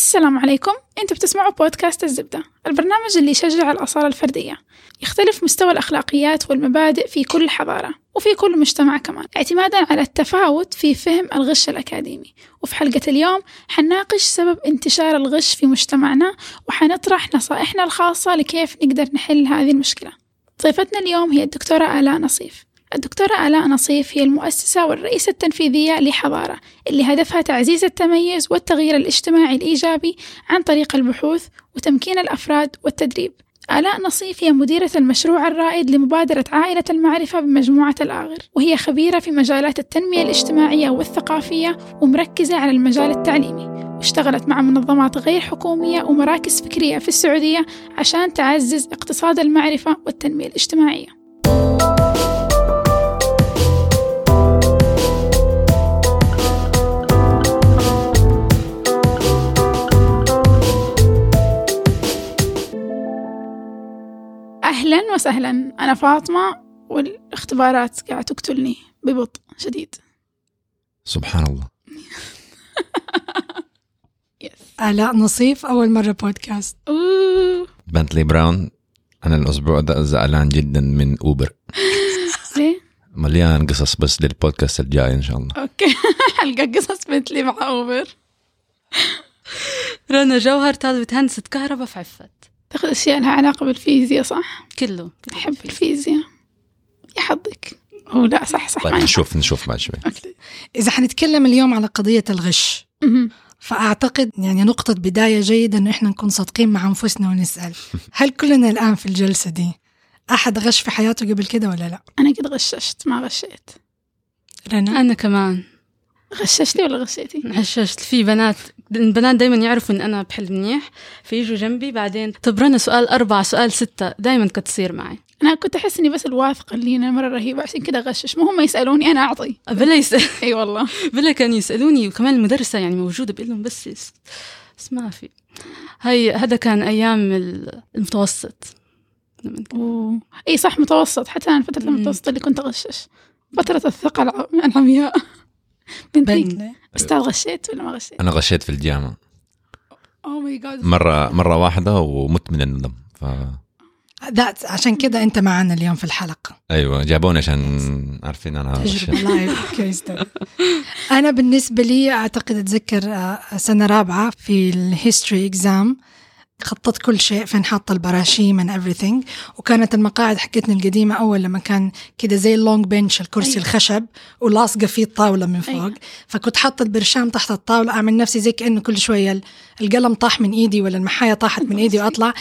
السلام عليكم. أنتم بتسمعوا بودكاست الزبدة البرنامج اللي يشجع الأصالة الفردية. يختلف مستوى الأخلاقيات والمبادئ في كل حضارة وفي كل مجتمع كمان اعتمادا على التفاوت في فهم الغش الأكاديمي. وفي حلقة اليوم حناقش سبب انتشار الغش في مجتمعنا وحنطرح نصائحنا الخاصة لكيف نقدر نحل هذه المشكلة. ضيفتنا اليوم هي الدكتورة آلاء نصيف. الدكتورة آلاء نصيف هي المؤسسة والرئيسة التنفيذية لحضارة اللي هدفها تعزيز التميز والتغيير الاجتماعي الإيجابي عن طريق البحوث وتمكين الأفراد والتدريب. آلاء نصيف هي مديرة المشروع الرائد لمبادرة عائلة المعرفة بمجموعة الآغر وهي خبيرة في مجالات التنمية الاجتماعية والثقافية ومركزة على المجال التعليمي. واشتغلت مع منظمات غير حكومية ومراكز فكرية في السعودية عشان تعزز اقتصاد المعرفة والتنمية الاجتماعية. أهلا وسهلا. أنا فاطمة والاختبارات قاعدة تقتلني ببطء شديد. سبحان الله. آلاء نصيف أول مرة بودكاست أوه. بنتلي براون أنا الأسبوع ده زعلان جدا من أوبر ليه؟ مليان قصص بس للبودكاست الجاي إن شاء الله. أوكي. حلقة قصص بنتلي مع أوبر رنا جوهر طالبة هندسة كهرباء في عفت. تاخذ أشياء لها علاقة بالفيزياء صح؟ كله. أحب الفيزياء. يا حظك. هو لا صح صح طيب نشوف نشوف بعد شوي. إذا حنتكلم اليوم على قضية الغش. فأعتقد يعني نقطة بداية جيدة إنه إحنا نكون صادقين مع أنفسنا ونسأل. هل كلنا الآن في الجلسة دي أحد غش في حياته قبل كده ولا لا؟ أنا قد غششت ما غشيت. رنا أنا كمان. غششتي ولا غشيتي؟ غششت. في بنات البنات دايما يعرفوا إن أنا بحل منيح فيجوا جنبي بعدين. طب رنا سؤال أربعة سؤال ستة دايما كانت تصير معي. أنا كنت أحس إني بس الواثقة اللي أنا مرة رهيبة عشان كذا أغشش مو هم يسألوني أنا أعطي. بلا يسأل أي والله. بلا كانوا يسألوني وكمان المدرسة يعني موجودة بقول لهم بس يس- بس ما في. هي هذا كان أيام ال- المتوسط. أوه. إي صح متوسط. حتى أنا فترة. المتوسط اللي كنت أغشش. فترة الثقة الع- العمياء. بنتي بنتلي أستاذ غشيت ولا ما غشيت؟ أنا غشيت في الجامعة. oh my god مرة مرة واحدة ومت من الندم. ف ذات عشان كده أنت معنا اليوم في الحلقة. أيوة جابوني عشان عارفين غشيت. live case أنا بالنسبة لي أعتقد أتذكر آه، سنة رابعة في ال history exam خططت كل شيء فين حاطة البراشيم and everything وكانت المقاعد حقتنا القديمة أول لما كان كده زي ال long bench الكرسي أيوة. الخشب ولاصقة فيه الطاولة من فوق أيوة. فكنت حاطة البرشام تحت الطاولة أعمل نفسي زي كأنه كل شوية ال- القلم طاح من إيدي ولا المحاية طاحت من إيدي وأطلع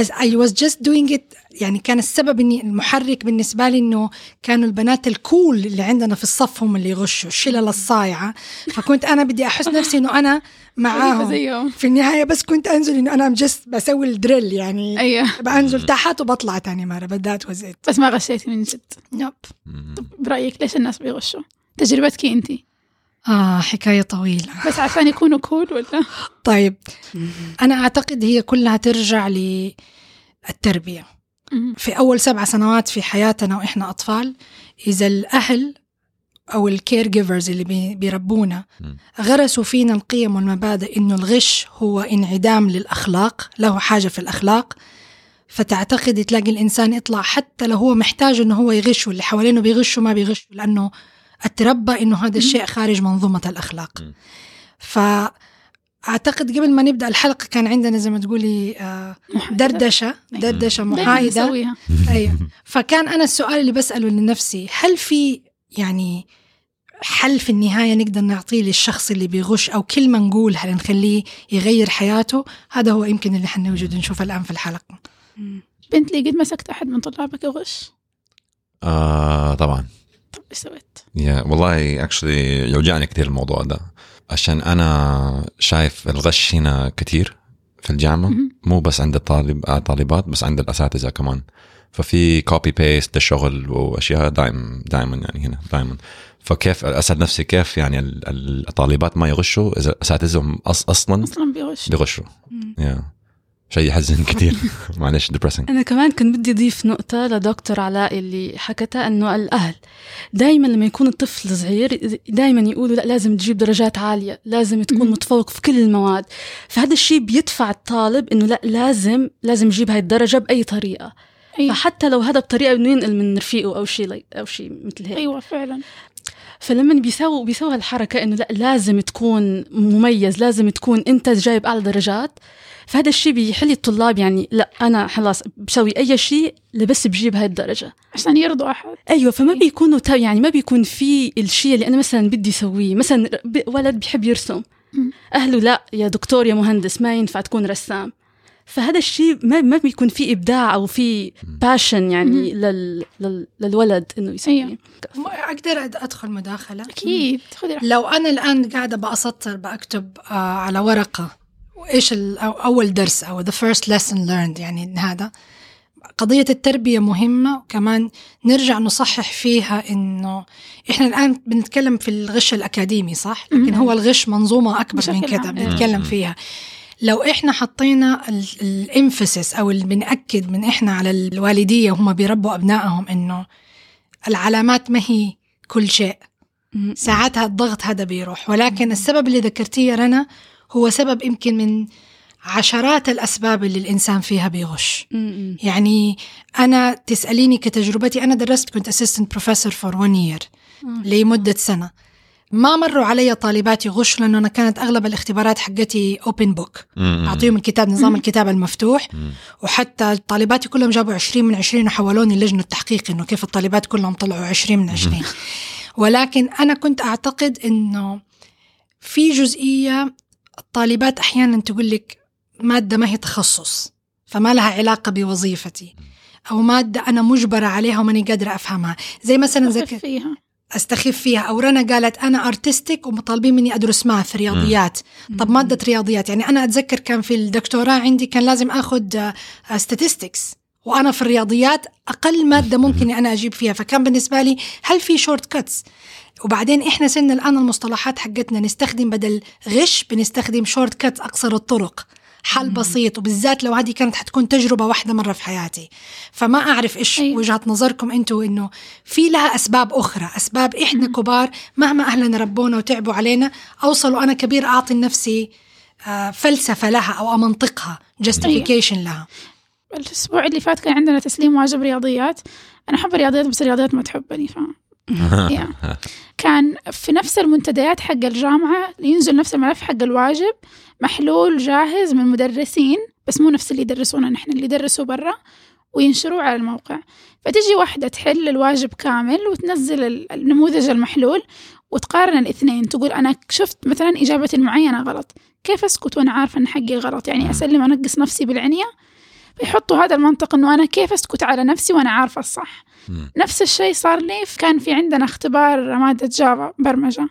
بس I was just doing it يعني كان السبب إني المحرك بالنسبة لي إنه كانوا البنات ال cool اللي عندنا في الصف هم اللي يغشوا الشلل الصايعة. فكنت أنا بدي أحس نفسي إنه أنا معاهم. في النهاية بس كنت أنزل إنه أنا just بسوي ال drill يعني أيوه. بنزل تحت وبطلع تاني مرة بدات وزيت بس ما غشيتي من جد. مم. برأيك ليش الناس بيغشوا؟ تجربتك انت آه حكاية طويلة بس عشان يكونوا cool ولا؟ طيب أنا أعتقد هي كلها ترجع للتربية مم. في أول سبع سنوات في حياتنا وإحنا أطفال إذا الأهل أو ال care givers اللي بي- بيربونا. غرسوا فينا القيم والمبادئ إنه الغش هو انعدام للأخلاق له حاجة في الأخلاق فتعتقد تلاقي الإنسان يطلع حتى لو هو محتاج إنه هو يغش واللي حوالينه بيغشوا ما بيغشوا لأنه أتربى إنه هذا الشيء خارج منظومة الأخلاق. مم. فأعتقد قبل ما نبدأ الحلقة كان عندنا زي ما تقولي آه، دردشة دردشة دايماً محايدة. نسويها. أيوه. فكان أنا السؤال اللي بسأله لنفسي هل في يعني حل في النهاية نقدر نعطيه للشخص اللي بيغش أو كلمة نقولها نخليه يغير حياته؟ هذا هو يمكن اللي حنوجد نشوفه الآن في الحلقة. بنتلي قد مسكت أحد من طلابك يغش؟ آه طبعا. طب إيش سويت؟ يا والله actually يوجعني كثير الموضوع ده. عشان أنا شايف الغش هنا كثير في الجامعة. مو بس عند الطالب آه، طالبات بس عند الأساتذة كمان. ففي copy paste للشغل وأشياء دائم دائما يعني هنا دائما فكيف أسأل نفسي كيف يعني ال- ال- الطالبات ما يغشوا إذا أساتذتهم أصلا أصلا بيغش بيغشوا. مم. شيء يحزن كثير. معلش ديبرسنج أنا كمان كنت بدي أضيف نقطة لدكتور علاء اللي حكتها إنه الأهل دايما لما يكون الطفل صغير دايما يقولوا لا لازم تجيب درجات عالية لازم تكون. متفوق في كل المواد. فهذا الشيء بيدفع الطالب إنه لا لازم لازم يجيب هاي الدرجة بأي طريقة. أيوة. فحتى لو هذا بطريقة إنه ينقل من رفيقه أو شيء أو شيء مثل هيك. أيوه فعلا. فلما بيسووا بيسووا هالحركة إنه لا لازم تكون مميز لازم تكون أنت جايب أعلى درجات. فهذا الشيء بيحل الطلاب يعني لا أنا خلاص بسوي أي شيء لبس بجيب هاي الدرجة. عشان يرضوا أحد. أيوه فما إيه. بيكونوا يعني ما بيكون في الشيء اللي أنا مثلا بدي أسويه. مثلا ولد بيحب يرسم. أهله لا يا دكتور يا مهندس ما ينفع تكون رسام. فهذا الشيء ما ما بيكون في إبداع أو في باشن يعني لل لل للولد إنه يسويه. أيوة. أقدر أدخل مداخلة؟ أكيد. خذي. لو أنا الآن قاعدة بأسطر بكتب آه على ورقة وإيش ال- أو أول درس أو the first lesson learned يعني هذا قضية التربية مهمة وكمان نرجع نصحح فيها إنه إحنا الآن بنتكلم في الغش الأكاديمي صح؟ لكن. هو الغش منظومة أكبر من كده. بنتكلم. فيها لو إحنا حطينا الانفسس أو اللي بنأكد من إحنا على الوالدية وهم بيربوا أبنائهم إنه العلامات ما هي كل شيء. ساعتها الضغط هذا بيروح ولكن السبب اللي ذكرتيه رنا هو سبب يمكن من عشرات الأسباب اللي الإنسان فيها بيغش. مم. يعني أنا تسأليني كتجربتي أنا درست كنت assistant professor for one year آه. لمدة سنة. ما مروا علي طالباتي غش لأنه أنا كانت أغلب الاختبارات حقتي open book. أعطيهم الكتاب نظام الكتاب المفتوح. وحتى طالباتي كلهم جابوا 20 من 20 وحولوني لجنة التحقيق إنه كيف الطالبات كلهم طلعوا 20 من 20 ولكن أنا كنت أعتقد إنه في جزئية الطالبات أحيانا تقول لك مادة ما هي تخصص فما لها علاقة بوظيفتي أو مادة أنا مجبرة عليها وماني قادرة أفهمها. زي مثلا زي فيها. أستخف فيها. أو رنا قالت أنا ارتستيك ومطالبين مني أدرس ماث رياضيات. طب مادة رياضيات يعني أنا أتذكر كان في الدكتوراه عندي كان لازم آخذ statistics. وأنا في الرياضيات أقل مادة ممكن أنا أجيب فيها. فكان بالنسبة لي هل في shortcuts وبعدين إحنا صرنا الآن المصطلحات حقتنا نستخدم بدل غش بنستخدم shortcuts أقصر الطرق. حل بسيط وبالذات لو هذه كانت حتكون تجربة واحدة مرة في حياتي. فما أعرف إيش أيوة. وجهة نظركم أنتم إنه في لها أسباب أخرى أسباب إحنا كبار مهما أهلنا ربونا وتعبوا علينا اوصلوا أنا كبير أعطي لنفسي آه، فلسفة لها أو أمنطقها justification لها. الأسبوع اللي فات كان عندنا تسليم واجب رياضيات. أنا أحب الرياضيات بس الرياضيات ما تحبني ف كان في نفس المنتديات حق الجامعة ينزل نفس الملف حق الواجب محلول جاهز من مدرسين بس مو نفس اللي يدرسونا نحن اللي يدرسوا برا وينشروه على الموقع. فتجي واحدة تحل الواجب كامل وتنزل ال- النموذج المحلول وتقارن الاثنين تقول أنا شفت مثلا إجابة معينة غلط كيف أسكت وأنا عارفة أن حقي غلط؟ يعني أسلم أنقص نفسي بالعنية؟ فيحطوا هذا المنطق أنه أنا كيف أسكت على نفسي وأنا عارفة الصح؟ نفس الشيء صار لي كان في عندنا اختبار مادة جافا برمجة.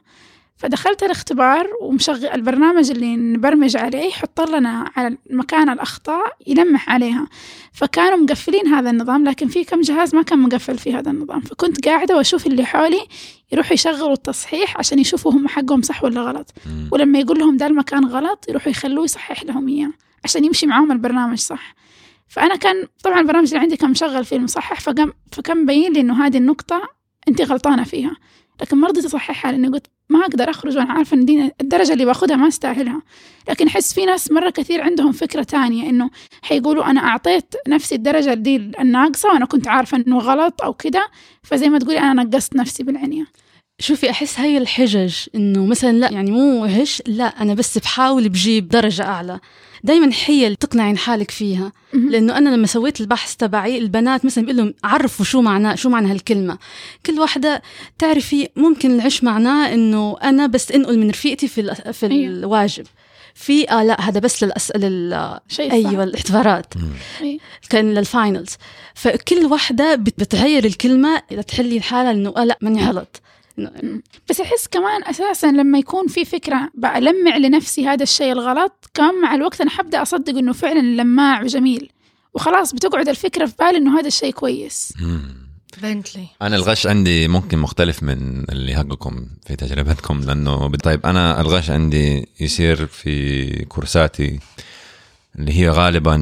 فدخلت الاختبار ومشغل البرنامج اللي نبرمج عليه يحط لنا على مكان الأخطاء يلمح عليها. فكانوا مقفلين هذا النظام لكن في كم جهاز ما كان مقفل في هذا النظام. فكنت قاعدة وأشوف اللي حولي يروحوا يشغلوا التصحيح عشان يشوفوا هم حقهم صح ولا غلط. ولما يقول لهم ده المكان غلط يروحوا يخلوه يصحح لهم إياه عشان يمشي معاهم البرنامج صح. فأنا كان طبعا البرنامج اللي عندي كان مشغل فيه المصحح فكان فكان مبين لي إنه هذه النقطة أنت غلطانة فيها. لكن ما رضيت أصححها لأني قلت ما أقدر أخرج وأنا عارفة إن دي الدرجة اللي باخدها ما أستاهلها. لكن أحس في ناس مرة كثير عندهم فكرة تانية إنه حيقولوا أنا أعطيت نفسي الدرجة دي الناقصة وأنا كنت عارفة إنه غلط أو كده فزي ما تقولي أنا نقصت نفسي بالعنية. شوفي أحس هاي الحجج إنه مثلا لا يعني مو غش لا أنا بس بحاول بجيب درجة أعلى. دائما حيل تقنعين حالك فيها. لأنه أنا لما سويت البحث تبعي البنات مثلا بيقول لهم عرفوا شو معناه شو معنى هالكلمة كل واحدة تعرفي ممكن العش معناه إنه أنا بس أنقل من رفيقتي في ال- في أيوة. الواجب في آه لا هذا بس للأس... لل شيء أيوه. الاختبارات أي. كان للفاينلز فكل واحدة بت- بتغير الكلمة لتحلي حالها إنه آه لا ماني غلط بس أحس كمان أساسا لما يكون في فكرة بلمع لنفسي هذا الشيء الغلط كمان مع الوقت أنا حبدأ أصدق إنه فعلا لماع وجميل وخلاص بتقعد الفكرة في بالي إنه هذا الشيء كويس. بنتلي أنا الغش عندي ممكن مختلف من اللي حقكم في تجربتكم لأنه طيب أنا الغش عندي يصير في كورساتي اللي هي غالبا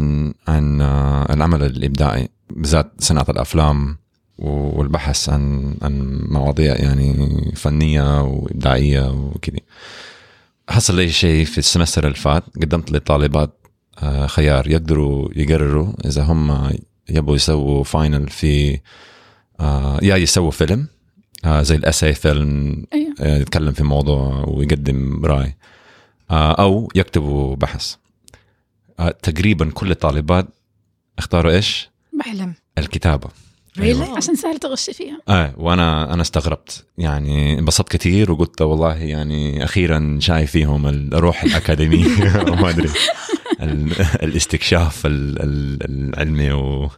عن العمل الإبداعي بالذات صناعة الأفلام. والبحث عن عن مواضيع يعني فنية وإبداعية وكذا حصل لي شيء في ال semester اللي فات. قدمت للطالبات آه، خيار يقدروا يقرروا إذا هم يبغوا يسووا final في آه، يا يسووا فيلم آه، زي ال essay film أيوة. يتكلم في موضوع ويقدم رأي أو يكتبوا بحث. تقريبا كل الطالبات اختاروا إيش؟ بحلم. الكتابة. Really? عشان سهل تغشي فيها. آه وأنا أنا استغربت. يعني انبسطت كثير وقلت والله يعني أخيرا شايف فيهم الروح الأكاديمية. ما أدري. ال- الاستكشاف ال- ال- العلمي و.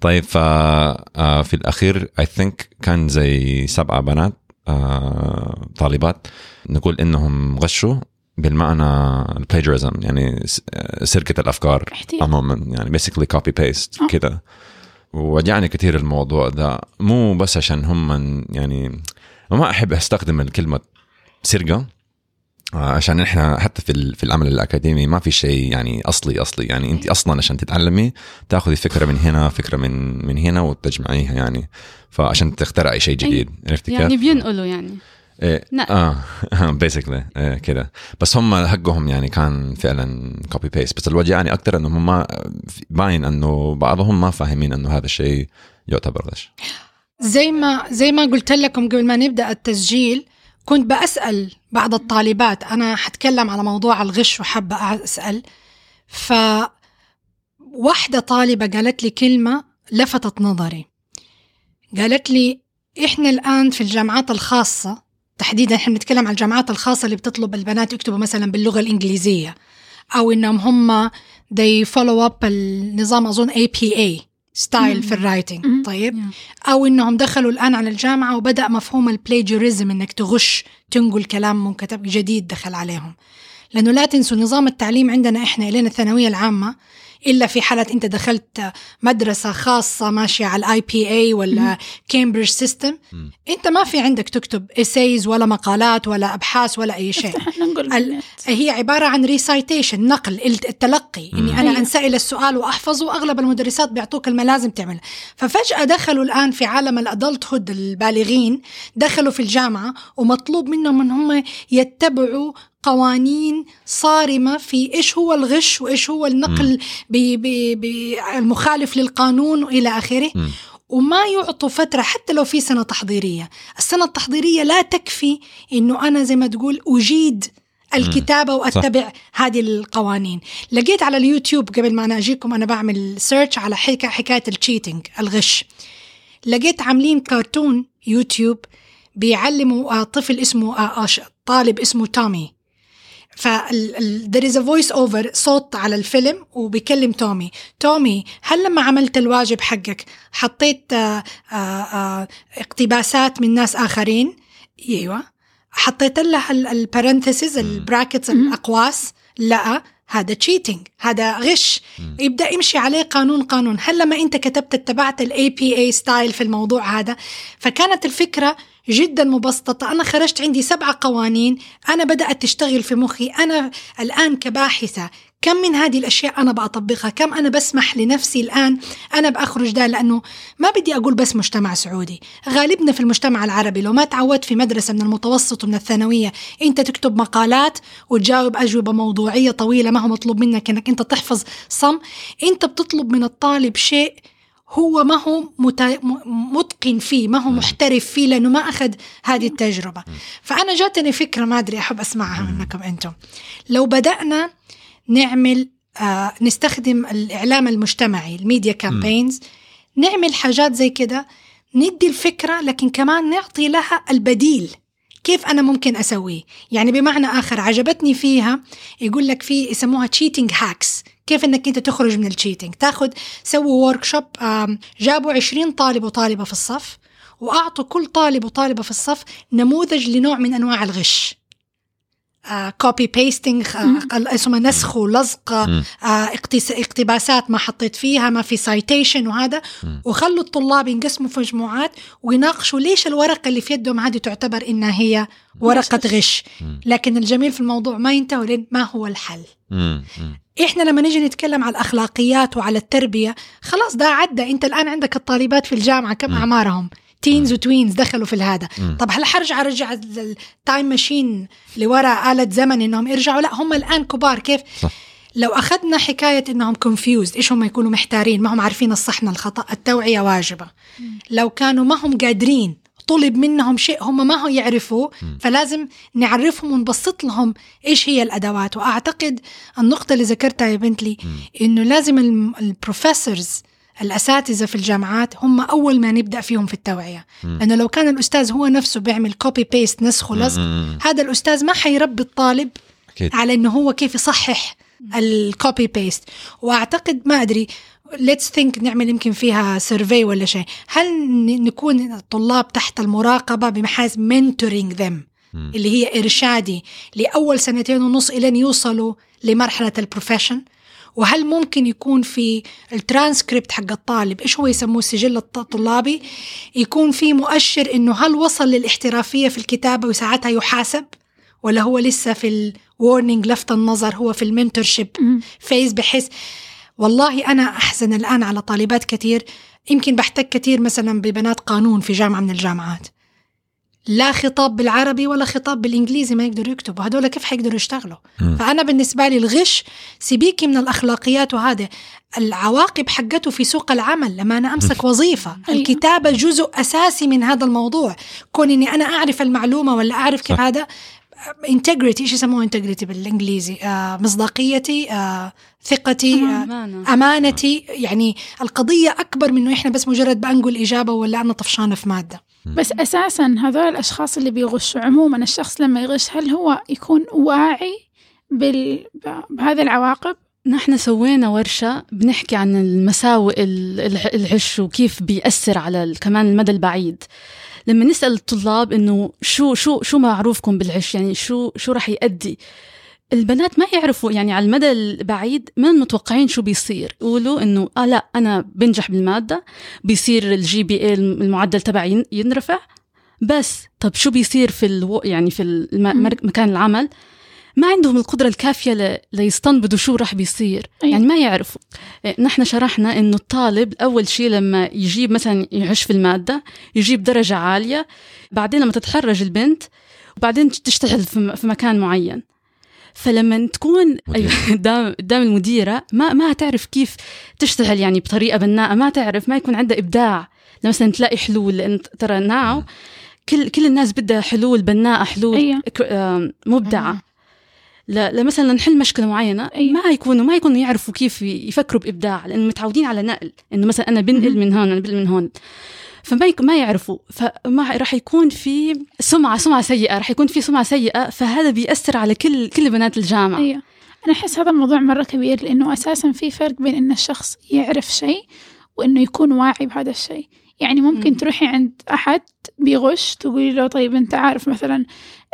طيب ف آه، في الأخير اي ثينك كان زي سبعة بنات آه، طالبات. نقول إنهم غشوا بالمعنى ال plagiarism يعني آه، سرقة الأفكار. عموما. يعني basically copy paste. كده. ووجعني كثير الموضوع ده. مو بس عشان هم من- يعني ما أحب أستخدم الكلمة سرقة آه، عشان إحنا حتى في في العمل الأكاديمي ما في شيء يعني اصلي أصلي. يعني أنت أصلا عشان تتعلمي تاخذي فكرة من هنا فكرة من من هنا وتجمعيها يعني. فعشان تخترعي شيء جديد. عرفتي كيف؟ يعني بينقلوا يعني. نعم. آه basically إيه كده. بس هم حقهم يعني كان فعلا copy paste بس الوجع يعني أكثر انهم ما باين إنه بعضهم ما فاهمين إنه هذا الشيء يعتبر غش زي ما زي ما قلت لكم قبل ما نبدأ التسجيل كنت بسال بعض الطالبات. أنا حتكلم على موضوع الغش وحابة أسأل. ف واحدة طالبة قالت لي كلمة لفتت نظري. قالت لي إحنا الآن في الجامعات الخاصة تحديدا إحنا بنتكلم عن الجامعات الخاصة اللي بتطلب البنات يكتبوا مثلا باللغة الإنجليزية أو إنهم هم they follow up النظام أظن APA style في ال writing. طيب Yeah. أو إنهم دخلوا الآن على الجامعة وبدأ مفهوم ال plagiarism إنك تغش تنقل كلام من كتب جديد دخل عليهم لأنه لا تنسوا نظام التعليم عندنا إحنا الين الثانوية العامة إلا في حاله أنت دخلت مدرسة خاصة ماشية على ال IB ولا Cambridge system. أنت ما في عندك تكتب essays ولا مقالات ولا أبحاث ولا أي شيء نقول ال-. هي عبارة عن recitation نقل التلقي إني أنا أيوة. أنسأل السؤال وأحفظه وأغلب المدرسات بيعطوك الملازم تعمل ففجأة دخلوا الآن في عالم ال adulthood البالغين دخلوا في الجامعة ومطلوب منهم أن هم يتبعوا قوانين صارمة في إيش هو الغش وإيش هو النقل المخالف للقانون وإلى آخره. مم. وما يعطوا فترة حتى لو في سنة تحضيرية. السنة التحضيرية لا تكفي إنه أنا زي ما تقول أجيد الكتابة وأتبع هذه القوانين. لقيت على اليوتيوب قبل ما أنا أجيكم أنا بعمل search على حكا حكاية ال cheating الغش. لقيت عاملين كرتون يوتيوب بيعلموا آه، طفل اسمه آه، طالب اسمه تومي فال there is a voice over صوت على الفيلم وبيكلم تومي. تومي هل لما عملت الواجب حقك حطيت آه، آه، آه، اقتباسات من ناس آخرين؟ أيوه. حطيت لها ال parentheses ال brackets الأقواس؟ لا هذا cheating هذا غش. يبدأ يمشي عليه قانون قانون. هل لما أنت كتبت اتبعت ال APA style في الموضوع هذا؟ فكانت الفكرة جدا مبسطة. أنا خرجت عندي سبعة قوانين. أنا بدأت تشتغل في مخي. أنا الآن كباحثة. كم من هذه الأشياء أنا بطبقها كم أنا بسمح لنفسي الآن أنا بأخرج ده؟ لأنه ما بدي أقول بس مجتمع سعودي. غالبنا في المجتمع العربي لو ما تعودت في مدرسة من المتوسط ومن الثانوية أنت تكتب مقالات وتجاوب أجوبة موضوعية طويلة ما هو مطلوب منك أنك أنت تحفظ صم. أنت بتطلب من الطالب شيء هو ما هو متقن فيه ما هو محترف فيه لأنه ما أخذ هذه التجربة. فأنا جاتني فكرة ما أدري أحب أسمعها منكم أنتم. لو بدأنا نعمل آه نستخدم الإعلام المجتمعي ال media campaigns نعمل حاجات زي كده ندي الفكرة لكن كمان نعطي لها البديل. كيف أنا ممكن أسويه؟ يعني بمعنى آخر عجبتني فيها يقول لك في يسموها cheating hacks كيف إنك أنت تخرج من ال cheating تاخذ سووا workshop جابوا 20 طالب وطالبة في الصف وأعطوا كل طالب وطالبة في الصف نموذج لنوع من أنواع الغش copy pasting اسمه نسخ ولزق. آه، اقتباسات ما حطيت فيها ما في citation وهذا. وخلوا الطلاب ينقسموا في مجموعات ويناقشوا ليش الورقة اللي في يدهم هذه تعتبر إنها هي ورقة غش. لكن الجميل في الموضوع ما ينتهوا لين ما هو الحل. إحنا لما نيجي نتكلم على الأخلاقيات وعلى التربية خلاص ده عدى. أنت الآن عندك الطالبات في الجامعة كم مم. أعمارهم؟ teens و tweens دخلوا في هذا مم. طب هل حرجع أرجع ال time machine لورا آلة زمن إنهم يرجعوا؟ لا هم الآن كبار. كيف؟ صح. لو أخذنا حكاية إنهم confused إيش هم يكونوا محتارين؟ ما هم عارفين الصح من الخطأ؟ التوعية واجبة. لو كانوا ما هم قادرين طلب منهم شيء هم ما هو يعرفوا مم. فلازم نعرفهم ونبسط لهم إيش هي الأدوات وأعتقد النقطة اللي ذكرتها يا بنتلي. إنه لازم ال professors الأساتذة في الجامعات هم أول ما نبدأ فيهم في التوعية. لأنه لو كان الأستاذ هو نفسه بيعمل copy paste نسخ ولصق. هذا الأستاذ ما حيربي الطالب أكيد على إنه هو كيف يصحح ال copy paste وأعتقد ما أدري let's think نعمل يمكن فيها survey ولا شيء. هل نكون الطلاب تحت المراقبة بمحاذاة mentoring them مم. اللي هي إرشادي لأول سنتين ونص إلين يوصلوا لمرحلة ال profession وهل ممكن يكون في الترانسكريبت حق الطالب؟ إيش هو يسموه السجل الط- الطلابي يكون في مؤشر إنه هل وصل للاحترافية في الكتابة وساعتها يحاسب؟ ولا هو لسه في ال warning لفت النظر هو في ال mentorship phase. بحس والله أنا أحزن الآن على طالبات كثير يمكن بحتك كثير مثلا ببنات قانون في جامعة من الجامعات لا خطاب بالعربي ولا خطاب بالإنجليزي ما يقدروا يكتبوا هدول كيف حيقدروا يشتغلوا مم. فأنا بالنسبة لي الغش سيبك من الأخلاقيات وهذا العواقب حقته في سوق العمل لما أنا أمسك وظيفة أيوة. الكتابة جزء أساسي من هذا الموضوع كون إني أنا أعرف المعلومة ولا أعرف كيف. هذا انتجريتي إيش يسموه انتجريتي بالإنجليزي؟ آه مصداقيتي آه ثقتي آه أمانة. أمانتي. يعني القضية أكبر من إنه إحنا بس مجرد بنقول إجابة ولا أنا طفشانة في مادة. بس أساسا هذول الأشخاص اللي بيغشوا عموما الشخص لما يغش هل هو يكون واعي بال... بهذه العواقب؟ نحن سوينا ورشة بنحكي عن المساوئ ال- الع- العش وكيف بيأثر على كمان المدى البعيد. لما نسأل الطلاب إنه شو شو شو معروفكم بالغش؟ يعني شو شو رح يؤدي البنات ما يعرفوا يعني على المدى البعيد ما متوقعين شو بيصير. يقولوا إنه آه لا أنا بنجح بالمادة بيصير ال GPA المعدل تبعي ين- ينرفع. بس طب شو بيصير في ألو يعني في الم- مم. مر- مكان العمل؟ ما عندهم القدرة الكافية ل... ليستنبطوا شو رح بيصير أي. يعني ما يعرفوا إيه، نحن شرحنا إنه الطالب أول شيء لما يجيب مثلا يغش في المادة يجيب درجة عالية بعدين لما تتخرج البنت وبعدين تشتغل في مكان معين فلما تكون مدير. أيوة، قدام قدام المديرة ما ما تعرف كيف تشتغل يعني بطريقة بناءة ما تعرف ما يكون عندها إبداع لما مثلا تلاقي حلول لأن ترى ناو كل كل الناس بدها حلول بناءة حلول أيوة. آم، مبدعة ل- لمثلا نحل مشكلة معينة أيوة. ما يكونوا ما يكونوا يعرفوا كيف يفكروا بإبداع لأنه متعودين على نقل إنه مثلا أنا بنقل. من هون أنا بنقل من هون فما. ما يعرفوا فما راح يكون في سمعة سمعة سيئة راح يكون في سمعة سيئة فهذا بيأثر على كل كل بنات الجامعة أيوه أنا أحس هذا الموضوع مرة كبير لأنه أساسا في فرق بين إن الشخص يعرف شيء وإنه يكون واعي بهذا الشيء يعني ممكن مم. تروحي عند أحد بيغش تقولي له طيب أنت عارف مثلا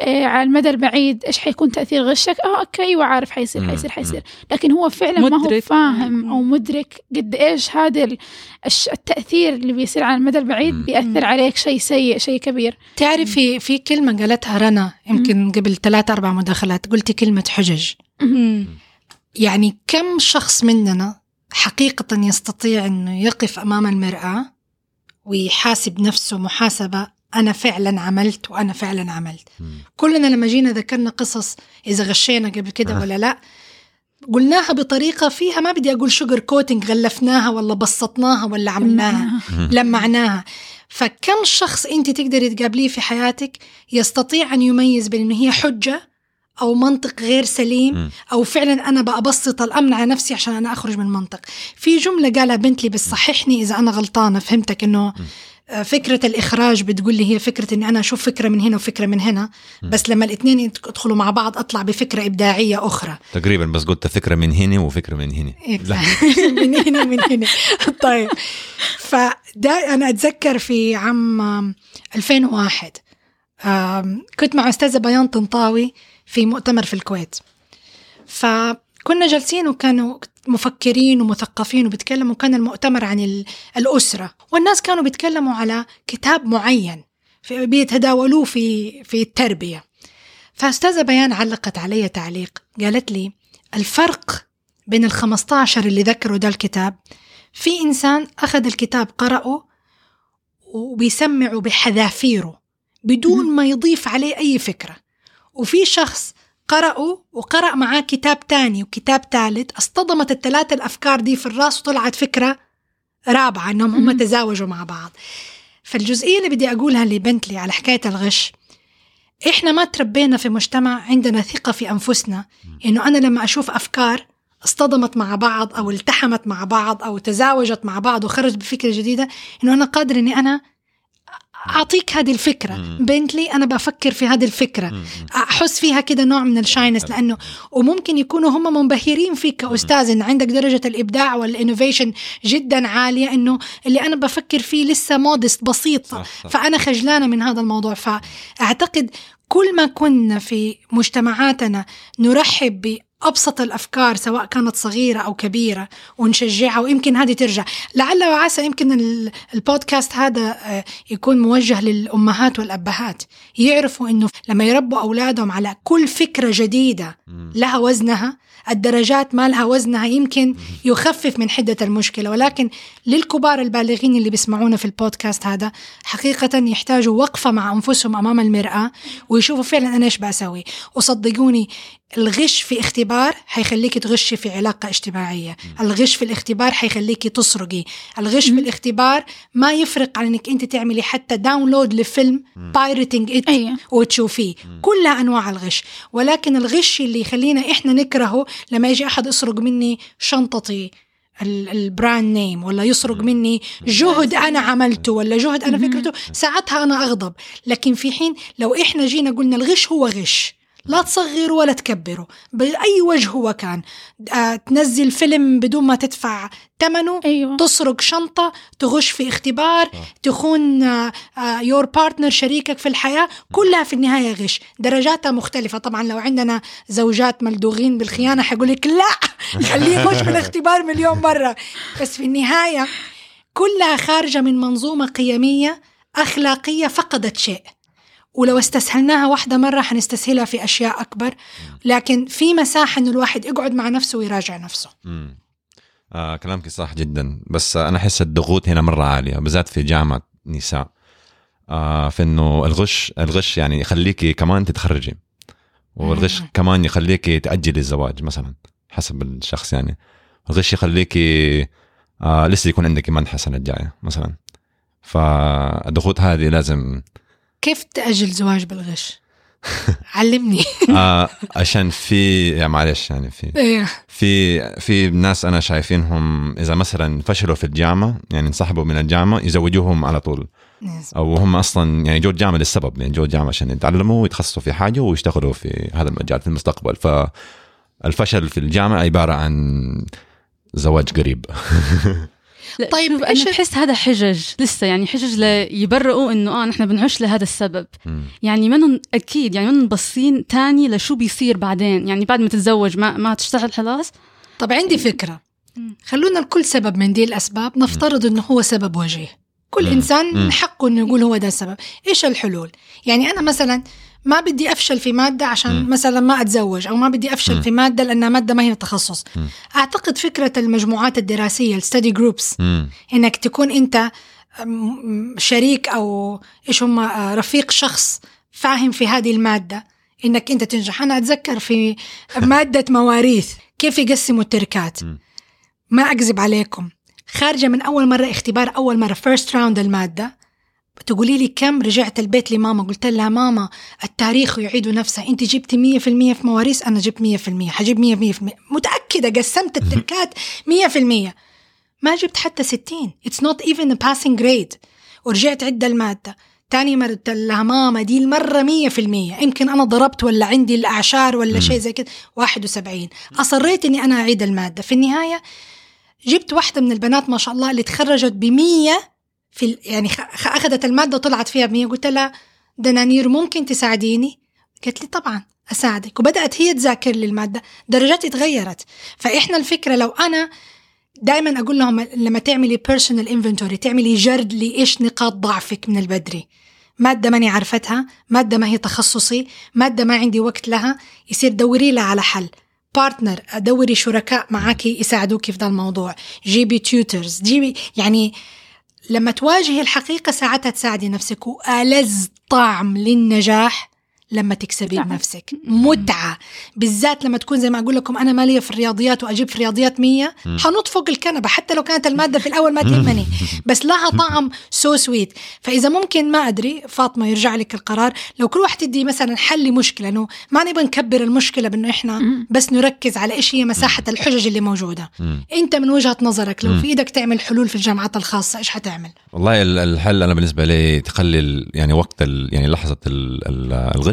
إيه على المدى البعيد إيش حيكون تأثير غشك آه أوكي أيوه عارف حيصير. حيصير حيصير لكن هو فعلا ما هو. فاهم. أو مدرك قد إيش هذا ال- الش- التأثير اللي بيصير على المدى البعيد مم. بيأثر عليك شيء سيء شيء كبير تعرفي في كلمة قالتها رنا يمكن قبل ثلاث أربع مداخلات قلتي كلمة حجج. يعني كم شخص مننا حقيقة يستطيع أنه يقف أمام المرآة ويحاسب نفسه محاسبة أنا فعلا عملت وأنا فعلا عملت مم. كلنا لما جينا ذكرنا قصص إذا غشينا قبل كده آه. ولا لا قلناها بطريقة فيها ما بدي أقول sugar coating غلفناها ولا بسطناها ولا عملناها. لمعناها فكم شخص أنت تقدري تقابليه في حياتك يستطيع أن يميز بين انه هي حجة أو منطق غير سليم مم. أو فعلا أنا ببسط الأمر على نفسي عشان أنا أخرج من منطق في جملة قالها بنتلي بس صححني إذا أنا غلطانة فهمتك إنه آه، فكرة الإخراج بتقول لي هي فكرة إني أنا أشوف فكرة من هنا وفكرة من هنا بس لما الاثنين يدخلوا مع بعض أطلع بفكرة إبداعية أخرى. تقريبا بس قلت فكرة من هنا وفكرة من هنا. لا. من هنا ومن هنا. طيب. فده أنا أتذكر في عام آم، 2001 آم، كنت مع أستاذة بيان طنطاوي في مؤتمر في الكويت. فكنا جالسين وكانوا مفكرين ومثقفين وبيتكلموا كان المؤتمر عن ال- الأسرة. والناس كانوا بيتكلموا على كتاب معين بيتداولوه في في التربية. فأستاذة بيان علقت علي تعليق قالت لي الفرق بين ال 15 اللي ذكروا ده الكتاب في إنسان أخذ الكتاب قرأه وبيسمعه بحذافيره. بدون ما يضيف عليه أي فكرة. وفي شخص قرأوا وقرأ معاه كتاب تاني وكتاب ثالث اصطدمت الثلاثة الأفكار دي في الرأس وطلعت فكرة رابعة أنهم هم تزاوجوا مع بعض. فالجزئية اللي بدي أقولها لبنتلي على حكاية الغش إحنا ما تربينا في مجتمع عندنا ثقة في أنفسنا إنه أنا لما أشوف أفكار اصطدمت مع بعض أو التحمت مع بعض أو تزاوجت مع بعض وخرجت بفكرة جديدة إنه أنا قادر إني أنا أعطيك هذه الفكرة مم. بنتلي أنا بفكر في هذه الفكرة مم. أحس فيها كده نوع من الشاينس لأنه وممكن يكونوا هم منبهرين فيك كاستاذ إن عندك درجة الإبداع والإنوفيشن جدا عالية إنه اللي أنا بفكر فيه لسه مودست بسيط صح، صح. فأنا خجلانة من هذا الموضوع فأعتقد كل ما كنا في مجتمعاتنا نرحب بأبسط الأفكار سواء كانت صغيرة أو كبيرة ونشجعها ويمكن هذه ترجع. لعل وعسى يمكن ال- البودكاست هذا آه، يكون موجه للأمهات والأبهات. يعرفوا أنه لما يربوا أولادهم على كل فكرة جديدة مم. لها وزنها الدرجات ما لها وزنها يمكن يخفف من حدة المشكلة. ولكن للكبار البالغين اللي بيسمعونا في البودكاست هذا حقيقة يحتاجوا وقفة مع أنفسهم أمام المرآة ويشوفوا فعلا أنا إيش بسوي وصدقوني الغش في اختبار حيخليك تغشي في علاقة اجتماعية. الغش في الاختبار حيخليك تسرقي. الغش في الاختبار ما يفرق عن إنك أنت تعملي حتى download لفيلم pirating it أيوة. وتشوفيه. كلها أنواع الغش. ولكن الغش اللي يخلينا إحنا نكرهه لما يجي أحد يسرق مني شنطتي ال- ال brand name ولا يسرق مني جهد أنا عملته ولا جهد أنا فكرته ساعتها أنا أغضب. لكن في حين لو إحنا جينا قلنا الغش هو غش. لا تصغروا ولا تكبروا بأي وجه هو كان. آه، تنزل فيلم بدون ما تدفع ثمنه أيوة. تسرق شنطة تغش في اختبار تخون يور بارتنر شريكك في الحياة كلها في النهاية غش. درجاتها مختلفة. طبعا لو عندنا زوجات ملدوغين بالخيانة حيقول لك لا! خليه يخش في الاختبار مليون مرة. بس في النهاية كلها خارجة من منظومة قيمية أخلاقية فقدت شيء. ولو استسهلناها واحدة مرة حنستسهلها في أشياء أكبر. لكن في مساحة إنه الواحد يقعد مع نفسه ويراجع نفسه. مم. آه كلامك صح جدا. بس آه أنا أحس الضغوط هنا مرة عالية بالذات في جامعة نساء. آه في إنه الغش الغش يعني يخليكي كمان تتخرجي. والغش مم. كمان يخليكي تأجلي الزواج مثلا حسب الشخص يعني. الغش يخليكي آه لسه يكون عندك منحه السنة الجايه مثلا. فالضغوط هذه لازم كيف تأجل زواج بالغش؟ علمني. آه عشان في يعني معلش يعني في إيه. في في ناس أنا شايفينهم إذا مثلا فشلوا في الجامعة يعني انسحبوا من الجامعة يزوجوهم على طول. أو هم أصلا يعني جو الجامعة للسبب يعني جو الجامعة عشان يتعلموا ويتخصصوا في حاجة ويشتغلوا في هذا المجال في المستقبل. فالفشل في الجامعة عبارة عن زواج قريب. طيب، طيب إيش أنا ال- بحس هذا حجج لسه يعني حجج ليبرئوا إنه آه نحن بنعش لهذا السبب. مم. يعني منهم أكيد يعني منهم باصين تاني لشو بيصير بعدين. يعني بعد ما تتزوج ما ما تشتغل خلاص؟ طب عندي فكرة. مم. خلونا لكل سبب من دي الأسباب نفترض إنه هو سبب وجيه كل. من حقه إنه يقول هو ده السبب. إيش الحلول؟ يعني أنا مثلا ما بدي أفشل في مادة عشان مم. مثلا ما أتزوج أو ما بدي أفشل مم. في مادة لأنها مادة ما هي تخصص مم. أعتقد فكرة المجموعات الدراسية الستدي جروبس. إنك تكون أنت م- شريك أو إيش هم آه، رفيق شخص فاهم في هذه المادة إنك أنت تنجح أنا أتذكر في مادة مواريث كيف يقسموا التركات. ما أكذب عليكم خارجة من أول مرة اختبار أول مرة first round المادة تقولي لي كم رجعت البيت لماما؟ قلت لها ماما التاريخ يعيد نفسه. انت جبت 100% في مواريث أنا جبت 100% حجيب 100% متأكدة قسمت التركات 100% ما جبت حتى 60 it's not even a passing grade. ورجعت عد المادة. تاني مرة قلت لها ماما دي المرة مية في المية. يمكن أنا ضربت ولا عندي الأعشار ولا شيء زي كده. واحد وسبعين. أصريت أني أنا أعيد المادة. في النهاية جبت واحدة من البنات ما شاء الله اللي تخرجت بمية في يعني أخذت المادة وطلعت فيها بمية قلت لها دنانير ممكن تساعديني؟ قالت لي طبعا أساعدك. وبدأت هي تذاكر لي المادة. درجاتي تغيرت فإحنا الفكرة لو أنا دائما أقول لهم لما تعملي personal inventory تعملي جرد لإيش نقاط ضعفك من البدري. مادة ماني عرفتها مادة ما هي تخصصي مادة ما عندي وقت لها يصير دوري لها على حل. partner دوري شركاء معك يساعدوك في ذا الموضوع. جيبي tutors جيبي يعني لما تواجهي الحقيقة ساعتها تساعدي نفسك. وألذ طعم للنجاح لما تكسبي. بنفسك متعة بالذات لما تكون زي ما أقول لكم أنا مالي في الرياضيات وأجيب في الرياضيات مية. حنط فوق الكنبة حتى لو كانت المادة في الأول ما تهمني بس لها طعم so sweet فإذا ممكن ما أدري فاطمة يرجع لك القرار لو كل واحد تدي مثلا حل لمشكلة إنه ما نبغى نكبر المشكلة بأنه إحنا. بس نركز على إيش هي مساحة الحجج اللي موجودة. أنت من وجهة نظرك لو. في إيدك تعمل حلول في الجامعات الخاصة إيش حتعمل؟ والله ال- الحل أنا بالنسبة لي تخلي ال- يعني وقت ال يعني لحظة ال-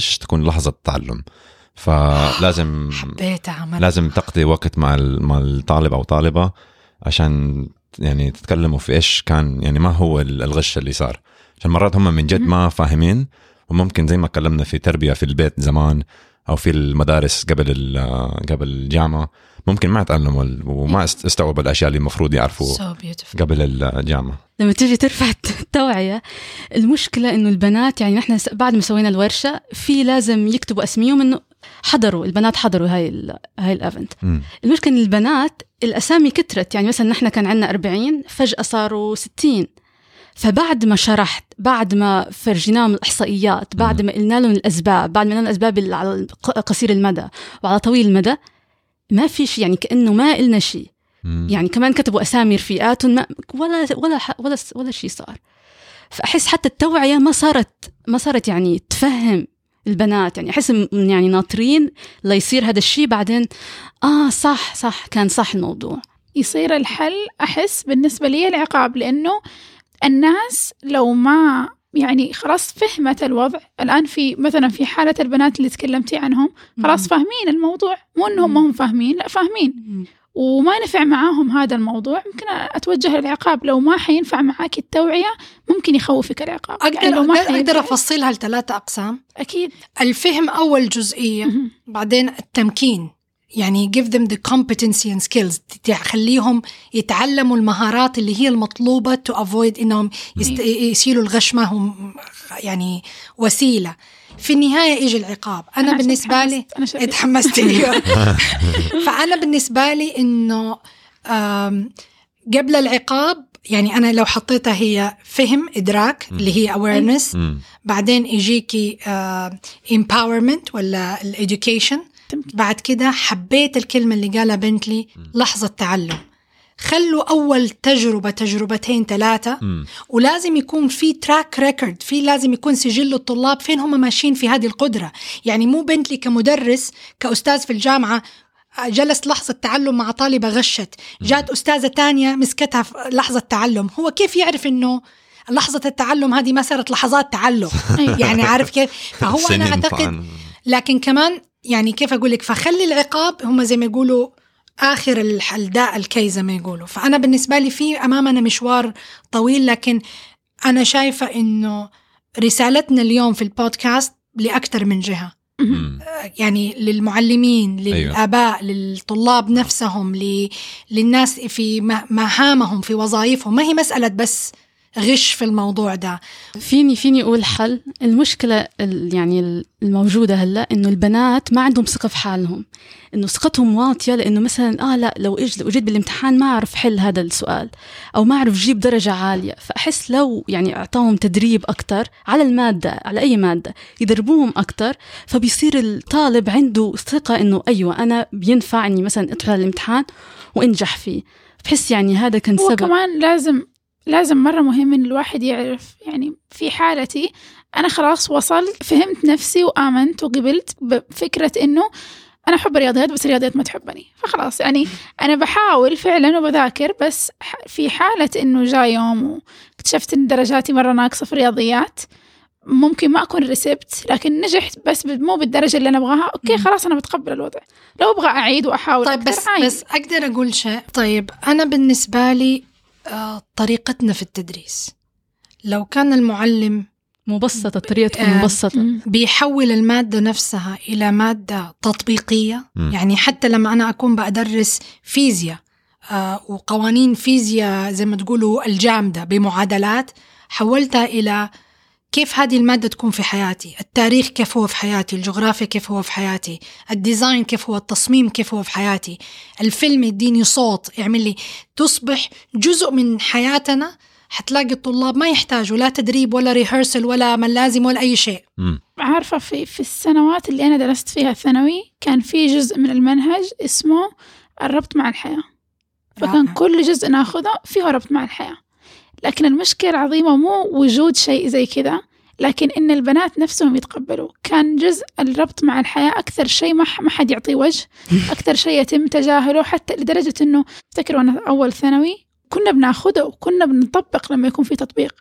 ال- الغش تكون لحظة تعلم. فلازم حبيت عمل لازم تقضي وقت مع مع الطالب أو طالبة عشان يعني تتكلموا في إيش كان يعني ما هو ال- الغش اللي صار. عشان مرات هم من جد ما فاهمين وممكن زي ما تكلمنا في تربية في البيت زمان أو في المدارس قبل قبل الجامعة ممكن ما يتعلموا ال- وما أست- استوعبوا الأشياء اللي المفروض يعرفوا before قبل الجامعة. لما تيجي ترفع التوعية المشكلة إنه البنات يعني نحن بعد ما سوينا الورشة في لازم يكتبوا أسميهم إنه حضروا البنات حضروا هاي ال هاي ال event إن البنات الأسامي كترت يعني مثلا نحن كان عندنا 40 فجأة صاروا 60 فبعد ما شرحت بعد ما فرجيناهم الإحصائيات بعد ما قلنا لهم الأسباب بعد ما قلنا اللي على قصير المدى وعلى طويل المدى ما في شيء يعني كأنه ما قلنا شيء. يعني كمان كتبوا اسامي رفيقاتهم ما ولا ولا ح- ولا ولا شيء صار. فأحس حتى التوعية ما صارت ما صارت يعني تفهم البنات. يعني أحس يعني ناطرين ليصير هذا الشيء بعدين آه صح صح كان صح الموضوع. يصير الحل أحس بالنسبة لي العقاب لأنه الناس لو ما يعني خلاص فهمت الوضع. الآن في مثلا في حالة البنات اللي تكلمتي عنهم خلاص فاهمين الموضوع. مو أنهم ما هم فاهمين لا فاهمين. وما نفع معاهم هذا الموضوع. ممكن أتوجه للعقاب. لو ما حينفع معاك التوعية ممكن يخوفك العقاب. أقدر يعني لو ما حينفع. أفصلها لثلاثة أقسام؟ أكيد. الفهم أول جزئية مهم. بعدين التمكين. يعني give them the competency and skills تخليهم يتعلموا المهارات اللي هي المطلوبة to avoid إنهم يست... يسيلوا الغش ما هم يعني وسيلة في النهاية يجي العقاب أنا, عشان بالنسبة لي. أنا. اتحمست. فأنا بالنسبة لي إنه قبل العقاب يعني أنا لو حطيتها هي فهم إدراك اللي هي awareness مم. بعدين يجيكي آه empowerment ولا تمكين. بعد كده حبيت الكلمة اللي قالها بنتلي لحظة تعلم. خلوا أول تجربة تجربتين ثلاثة. ولازم يكون في track record في لازم يكون سجل الطلاب فين هم ماشيين في هذه القدرة. يعني مو بنتلي كمدرس كأستاذ في الجامعة جلس لحظة تعلم مع طالبة غشت جات أستاذة تانية مسكتها في لحظة تعلم. هو كيف يعرف أنه لحظة التعلم هذه ما صارت لحظات تعلم. يعني عارف كيف؟ فهو أنا أعتقد. لكن كمان يعني كيف أقول لك فخلي العقاب هم زي ما يقولوا آخر الح- الداء الكي زي ما يقولوا. فأنا بالنسبة لي في أمامنا مشوار طويل لكن أنا شايفة إنه رسالتنا اليوم في البودكاست لأكثر من جهة. مم. يعني للمعلمين للآباء للطلاب نفسهم ل... للناس في م- مهامهم في وظائفهم. ما هي مسألة بس غش في الموضوع ده. فيني فيني أقول حل. المشكلة ال- يعني الموجودة هلأ إنه البنات ما عندهم ثقة في حالهم. إنه ثقتهم واطية لإنه مثلا آه لأ لو أجي لو جيت بالامتحان ما أعرف حل هذا السؤال أو ما أعرف جيب درجة عالية. فأحس لو يعني أعطاهم تدريب أكثر على المادة على أي مادة يدربوهم أكثر فبيصير الطالب عنده ثقة إنه أيوه أنا بينفع اني مثلا أدخل الامتحان وأنجح فيه. بحس يعني هذا كان هو سبب. كمان لازم لازم مرة مهم إن الواحد يعرف يعني في حالتي أنا خلاص وصلت فهمت نفسي وآمنت وقبلت بفكرة إنه أنا أحب الرياضيات بس الرياضيات ما تحبني. فخلاص يعني أنا بحاول فعلا وبذاكر بس في حالة إنه جاء يوم واكتشفت إن درجاتي مرة ناقصة في الرياضيات ممكن ما أكون رسبت لكن نجحت بس مو بالدرجة اللي أنا أبغاها أوكي خلاص أنا بتقبل الوضع. لو أبغى أعيد وأحاول طيب بس عادي. بس أقدر أقول شيء. طيب أنا بالنسبة لي طريقتنا في التدريس لو كان المعلم مبسطة الطريقة تكون آه، مبسطة مم. بيحول المادة نفسها إلى مادة تطبيقية مم. يعني حتى لما أنا أكون بدرس فيزياء آه وقوانين فيزياء زي ما تقولوا الجامدة بمعادلات حولتها إلى كيف هذه المادة تكون في حياتي؟ التاريخ كيف هو في حياتي؟ الجغرافيا كيف هو في حياتي؟ الديزاين كيف هو؟ التصميم كيف هو في حياتي؟ الفيلم يديني صوت يعمل لي. تصبح جزء من حياتنا حتلاقي الطلاب ما يحتاجوا لا تدريب ولا ريهرسل ولا من لازم ولا أي شيء. مم. عارفة في في السنوات اللي أنا درست فيها الثانوي كان في جزء من المنهج اسمه الربط مع الحياة. فكان. كل جزء ناخذه فيه ربط مع الحياة. لكن المشكلة العظيمة مو وجود شيء زي كذا لكن إن البنات نفسهم يتقبلوا. كان جزء الربط مع الحياة أكثر شيء ما ما حد يعطيه وجه أكثر شيء يتم تجاهله حتى لدرجة إنه أفتكر وأنا أول ثانوي كنا بناخده وكنا بنطبق لما يكون في تطبيق.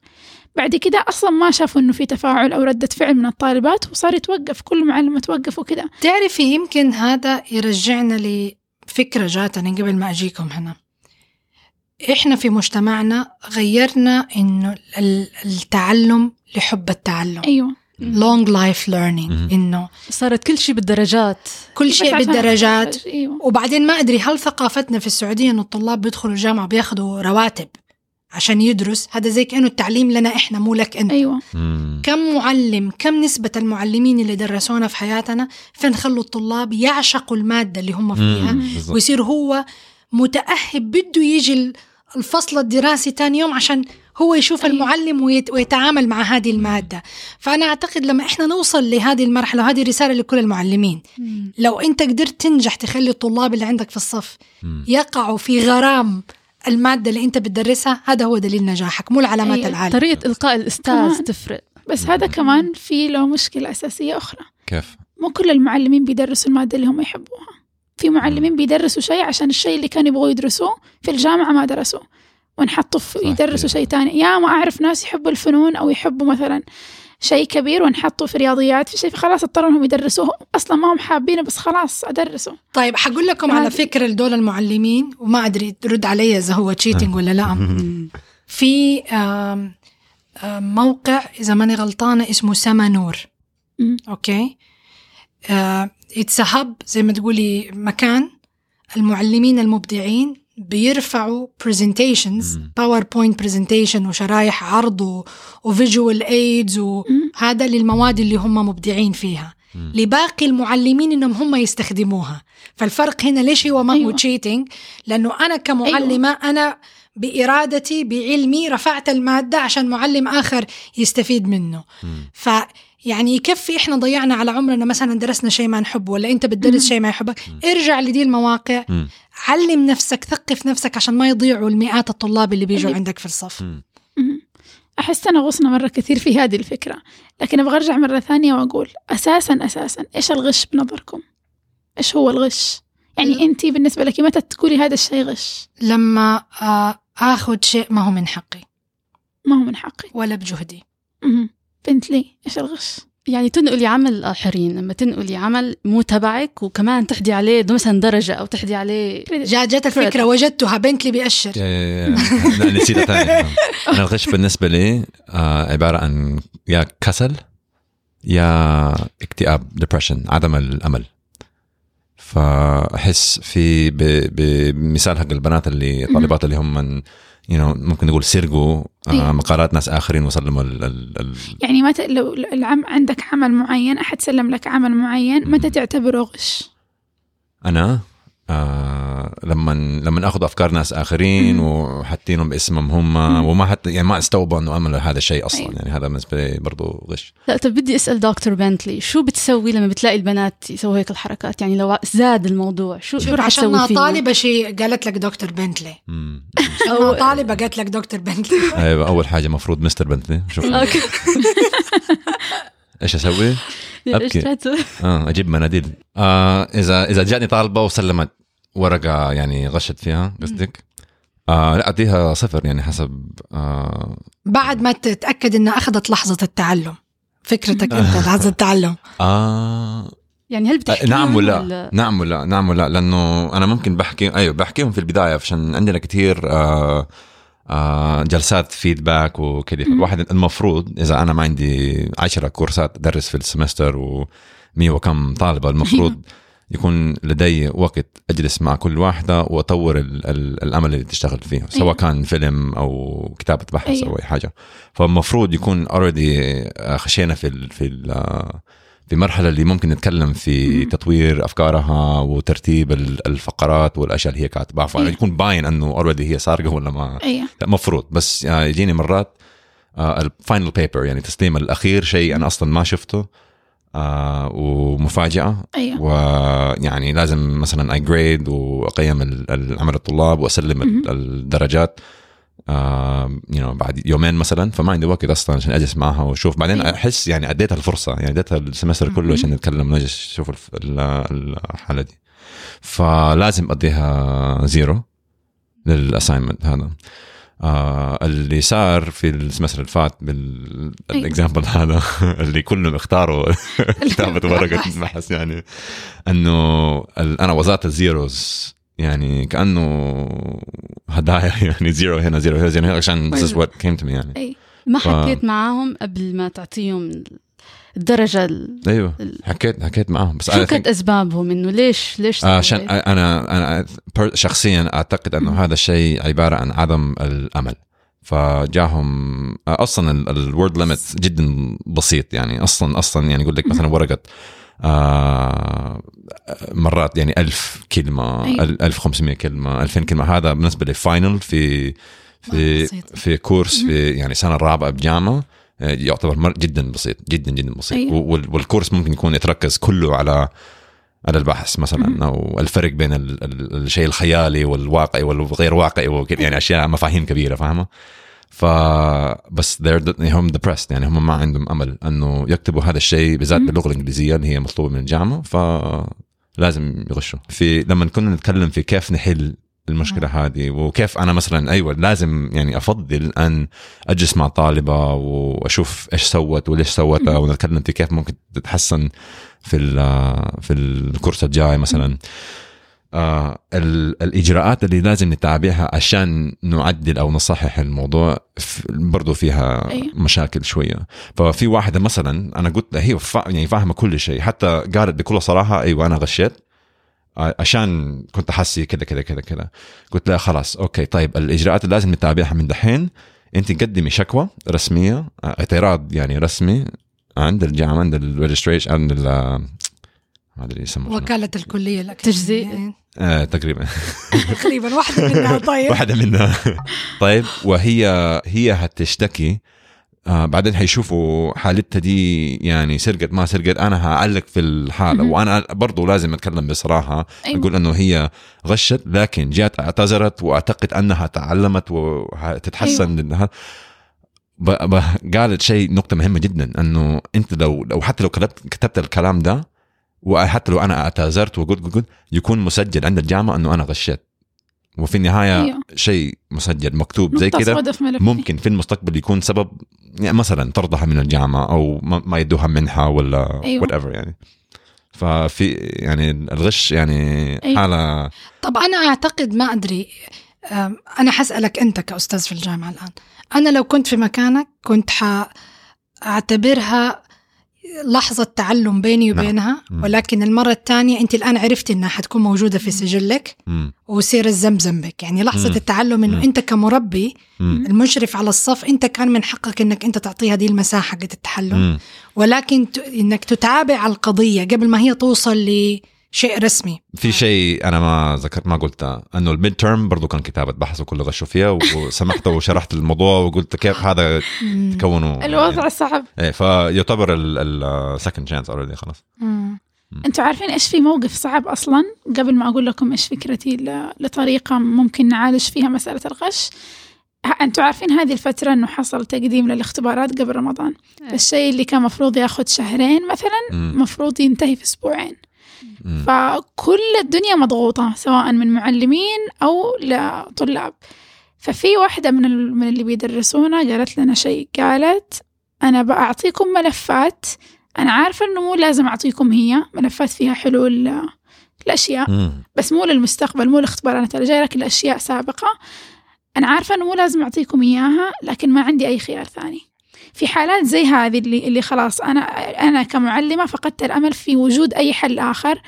بعد كده أصلا ما شافوا إنه في تفاعل أو ردة فعل من الطالبات وصار يتوقف كل معلم توقف وكده تعرفي يمكن هذا يرجعنا لفكرة جاتني قبل ما أجيكم هنا. إحنا في مجتمعنا غيرنا إنه ال- التعلم لحب التعلم. أيوه. Long life learning. مهم. إنه صارت كل شيء بالدرجات. كل شيء بالدرجات. أيوه. وبعدين ما أدري هل ثقافتنا في السعودية إنه الطلاب بيدخلوا الجامعة بياخدوا رواتب عشان يدرس؟ هذا زي كأنه التعليم لنا إحنا مو لك أنت. أيوه. مم. كم معلم كم نسبة المعلمين اللي درسونا في حياتنا فنخلوا الطلاب يعشقوا المادة اللي هم فيها؟ مم. ويصير هو متأهب بده يجي الفصل الدراسي تاني يوم عشان هو يشوف أيوة. المعلم ويت ويتعامل مع هذه المادة فأنا أعتقد لما إحنا نوصل لهذه المرحلة وهذه رسالة لكل المعلمين لو أنت قدرت تنجح تخلي الطلاب اللي عندك في الصف مم. يقعوا في غرام المادة اللي أنت بتدرسها هذا هو دليل نجاحك مو العلامات أيوة. العالية طريقة إلقاء الأستاذ كمان. تفرق بس هذا كمان في له مشكلة أساسية أخرى كيف؟ مو كل المعلمين بيدرسوا المادة اللي هم يحبوها في معلمين بيدرسوا شيء عشان الشيء اللي كانوا يبغوا يدرسوه في الجامعة ما درسوه. ونحطوا يدرسوا. شيء تاني يا ما أعرف ناس يحبوا الفنون أو يحبوا مثلا شيء كبير ونحطوا في رياضيات. في شيء فخلاص اضطروا إنهم يدرسوه. أصلا ما هم حابينه بس خلاص ادرسه طيب حقول لكم على. فكرة لدول المعلمين وما أدري ترد علي إذا هو تشيتنج ولا لا. في آم، آم، موقع إذا ماني غلطانة اسمه سما نور. مم. okay؟ it's a hub زي ما تقولي مكان المعلمين المبدعين بيرفعوا presentations. PowerPoint presentation وشرايح عرض و visual aids. وهذا للمواد اللي هم مبدعين فيها. لباقي المعلمين إنهم هم يستخدموها فالفرق هنا ليش هو ما هو أيوة. cheating لأنه أنا كمعلمة أنا بإرادتي بعلمي رفعت المادة عشان معلم آخر يستفيد منه مم. ف يعني يكفي إحنا ضيعنا على عمرنا مثلا درسنا شيء ما نحبه ولا أنت بتدرس. شيء ما يحبك ارجع لدي المواقع مم. علم نفسك ثقف نفسك عشان ما يضيعوا المئات الطلاب اللي بيجوا اللي- عندك في الصف مم. مم. أحس أنا غصنا مرة كثير في هذه الفكرة لكن أبغى أرجع مرة ثانية وأقول أساسا أساسا إيش الغش بنظركم؟ إيش هو الغش؟ يعني أنت بالنسبة لك متى تقولي هذا الشيء غش؟ لما آه، آخذ شيء ما هو من حقي ما هو من حقك ولا بجهدي. بنت لي إيش الغش؟ يعني تنقلي عمل آخرين لما تنقلي عمل مو تبعك وكمان تحدي عليه مثلا درجة أو تحدي عليه جاء جات الفكرة وجدتها بنتلي بيأشر. لا نسيتها ثاني أنا الغش بالنسبة لي آه عبارة عن يا كسل يا اكتئاب depression عدم الأمل فأحس في ب- بمثال حق البنات اللي الطالبات اللي هم من you know, ممكن نقول سرقوا إيه. آه مقالات ناس آخرين وسلموا ال ال ال يعني متى لو لو العم عندك عمل معين أحد سلم لك عمل معين متى تعتبره غش؟ أنا آه لما لما آخذ أفكار ناس آخرين. وحاطينهم باسمهم هم. وما حتى يعني ما استوعبوا إنه عملوا هذا الشيء أصلا أيوة. يعني هذا بالنسبة لي برضه غش لا طب بدي أسأل دكتور بنتلي شو بتسوي لما بتلاقي البنات يسووا هيك الحركات؟ يعني لو زاد الموضوع شو شو رح عشان تسوي فيه طالبة شيء قالت لك دكتور بنتلي. عشان ما طالبة قالت لك دكتور بنتلي. أيوه أول حاجة مفروض مستر بنتلي. شوف. أوكي. إيش أسوي؟ تسوي؟ آه أجيب مناديل. آه اذا إذا جاتني طالبة وسلمت ورقة يعني غشت فيها قصدك؟ آه لا أديها صفر يعني حسب آه. بعد ما تتأكد إنها أخذت لحظة التعلم. فكرتك انت لحظة التعلم آه. يعني هل بتحكي نعم ولا نعم ولا نعم ولا لأنه أنا ممكن بحكي أيوه بحكيهم في البداية عشان عندنا كثير آه آه جلسات feedback وكذا فالواحد المفروض إذا أنا ما عندي عشرة كورسات أدرس في ال semester و100 وكم طالبة المفروض يكون لدي وقت أجلس مع كل واحدة وأطور ال ال العمل اللي تشتغل فيه سواء أيوة. كان فيلم أو كتابة بحث أيوة. أو أي حاجة فالمفروض يكون already خشينا في ال في ال في مرحلة اللي ممكن نتكلم في مم. تطوير أفكارها وترتيب ال- الفقرات والأشياء اللي هي كاتباها أيوة. فيكون باين إنه already هي سارقة ولا ما لا مفروض بس آه، يجيني مرات ال final paper يعني تسليم الأخير شيء أنا أصلا ما شفته آه ومفاجأة. أيوه. ويعني لازم مثلا I grade وأقيم ال- العمل الطلاب وأسلم مهم. الدرجات آه you know بعد يومين مثلا. فما عندي وقت أصلا عشان أجلس معها وأشوف. بعدين أيوة. أحس يعني أديتها الفرصة. يعني أديتها ال semester. كله عشان نتكلم ونجلس نشوف الحالة دي. فلازم أديها zero لل assignment هذا. آه اللي صار في ال semester اللي فات بال example هذا اللي كلهم اختاروا كتابة ورقة البحث يعني إنه أنا وزعت ال zeros يعني كأنه هدايا يعني zero هنا zero هنا zero هنا عشان this is what came to me يعني. أي. ما حكيت معاهم قبل ما تعطيهم الدرجة ال- أيوه. ال- حكيت حكيت معاهم. بس شو كانت أسبابهم؟ إنه ليش ليش آه، عشان؟ أنا أنا شخصيا أعتقد إنه هذا الشيء عبارة عن عدم الأمل. فجاهم آه، أصلا ال word limit جدا بسيط. يعني أصلا أصلا يعني يقول لك مثلا ورقة آه مرات يعني ألف كلمة أيوة. أل- 1500 كلمة 2000 كلمة. هذا بالنسبة لفاينل في في. في كورس في يعني سنة الرابعة بجامعة. يعتبر مر جدا بسيط جدا جدا بسيط أيوة. وال- والكورس ممكن يكون يتركز كله على على البحث. مثلا أو الفرق بين ال ال الشيء الخيالي والواقعي والغير واقعي وكده يعني أشياء مفاهيم كبيرة فاهمة ف بس they're هم depressed يعني هم ما عندهم أمل إنه يكتبوا هذا الشيء بالذات. باللغة الإنجليزية اللي هي مطلوبة من الجامعة ف لازم يغشوا في لما كنا نتكلم في كيف نحل المشكلة هذه وكيف أنا مثلا أيوه لازم يعني أفضل أن أجلس مع طالبة وأشوف إيش سوت وليش سوتها مم. ونتكلم في كيف ممكن تتحسن في ال- في الكورس الجاي مثلا. آه ال- الإجراءات اللي لازم نتابعها عشان نعدل أو نصحح الموضوع برضو فيها أيوة. مشاكل شوية. ففي واحدة مثلا أنا قلت هي يعني فاهمة كل شيء حتى قالت بكل صراحة أيوه أنا غشيت. آه، عشان كنت احسي كذا كذا كذا كذا. قلت لها خلاص okay طيب الإجراءات اللي لازم نتابعها من دحين. أنت قدمي شكوى رسمية آه، اعتراض يعني رسمي عند الجامعة عند ال registration عند ال ما أدري يسموه شنو. وكالة الكلية الأكاديمية. تجزئة. آه تقريبا. تقريبا واحدة منها طيب. واحدة منها. طيب وهي هي هتشتكي آه بعدين حيشوفوا حالتها دي يعني سرقت ما سرقت أنا هعلق في الحالة. وأنا برضو لازم أتكلم بصراحة أيوة. أقول إنه هي غشت لكن جات اعتذرت وأعتقد أنها تعلمت وتتحسن أيوة. قالت شيء نقطة مهمة جدا إنه أنت لو لو حتى لو كتبت كتبت الكلام ده وحتى لو أنا اعتذرت وقلت قلت يكون مسجل عند الجامعة إنه أنا غشيت وفي النهاية أيوة. شيء مسجل مكتوب زي كذا. ممكن في المستقبل يكون سبب يعني مثلا طردها من الجامعة أو ما يدوها منحه ولا. وات ايفر يعني ففي يعني الغش يعني أيوة. حالة طب أنا أعتقد ما أدري أنا حسألك أنت كأستاذ في الجامعة الآن أنا لو كنت في مكانك كنت حأعتبرها لحظة تعلم بيني نعم. وبينها مم. ولكن المرة الثانية أنت الآن عرفتي أنها حتكون موجودة في سجلك مم. ويصير الذنب ذنبك يعني لحظة مم. التعلم أنه. أنت كمربي مم. المشرف على الصف أنت كان من حقك أنك أنت تعطيها دي المساحة حق التعلم مم. ولكن ت... إنك تتابع القضية قبل ما هي توصل لشيء رسمي. في شيء أنا ما ذكرت ما قلته إنه ال midterm برضه كان كتابة بحث وكله غشوا فيها وسمحت وشرحت الموضوع وقلت كيف هذا تكونوا الوضع صعب. إيه فيعتبر ال second chance already خلاص. أنتوا عارفين إيش في موقف صعب أصلا؟ قبل ما أقول لكم إيش فكرتي ل- لطريقة ممكن نعالج فيها مسألة الغش. أنتوا عارفين هذه الفترة إنه حصل تقديم للاختبارات قبل رمضان. إيه. الشيء اللي كان مفروض ياخذ شهرين مثلا. مفروض ينتهي في أسبوعين. فكل الدنيا مضغوطة سواء من معلمين أو لطلاب ففي واحدة من, من اللي بيدرسونا قالت لنا شيء قالت أنا بأعطيكم ملفات أنا عارفة إنه مو لازم أعطيكم هي ملفات فيها حلول الأشياء. بس مو للمستقبل مو الاختبارات اللي جاية لكن الأشياء سابقة. أنا عارفة إنه مو لازم أعطيكم إياها لكن ما عندي أي خيار ثاني. في حالات زي هذه اللي اللي خلاص أنا أنا كمعلمة فقدت الأمل في وجود أي حل آخر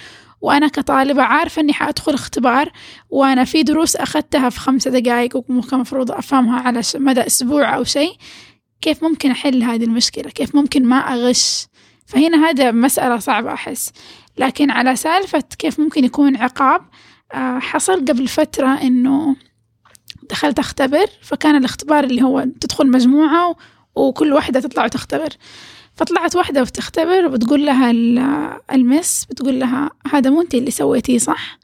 وأنا كطالبة عارفة إني حأدخل اختبار وأنا في دروس أخذتها في خمسة دقايق وكان مفروض أفهمها على مدى أسبوع أو شيء. كيف ممكن أحل هذه المشكلة؟ كيف ممكن ما أغش؟ فهنا هذا مسألة صعبة أحس. لكن على سالفة كيف ممكن يكون عقاب آه، حصل قبل فترة إنه دخلت أختبر فكان الاختبار اللي هو تدخل مجموعة وكل واحدة تطلع وتختبر. فطلعت واحدة وتختبر وبتقول لها ال- المس بتقول لها هذا مو انت اللي سويتيه صح؟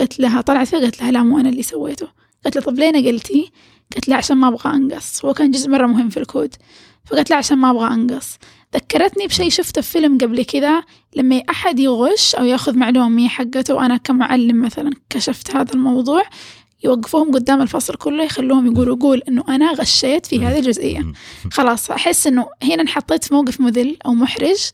قلت لها طلعت فيها قلت لها لا مو أنا اللي سويته. قلت لها طب ليه نقلتي؟ قلت لها عشان ما أبغى أنقص. هو كان جزء مرة مهم في الكود. فقلت لها عشان ما أبغى أنقص. ذكرتني بشيء شفته في فيلم قبل كذا لما أحد يغش أو يأخذ معلومة حقته وأنا كمعلم مثلا كشفت هذا الموضوع يوقفوهم قدام الفصل كله يخلوهم يقولوا قول إنه أنا غشيت في هذه الجزئية. خلاص أحس إنه هنا انحطيت في موقف مذل أو محرج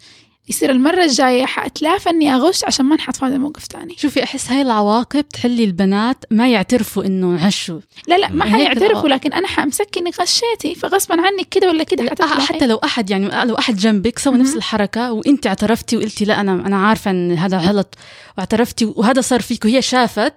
يصير المرة الجاية حأتلافى إني أغش عشان ما انحط في هذا الموقف تاني. شوفي أحس هاي العواقب تخلي البنات ما يعترفوا إنه غشوا لا لا ما هيك حيعترفوا. لكن أنا حأمسك إني غشيتي فغصبا عنك كده ولا كده حتى لو أحد يعني لو أحد جنبك سوى نفس مهم. الحركة وانت اعترفتي وقلتي لا أنا أنا عارفة إن هذا غلط واعترفتي وهذا صار فيك وهي شافت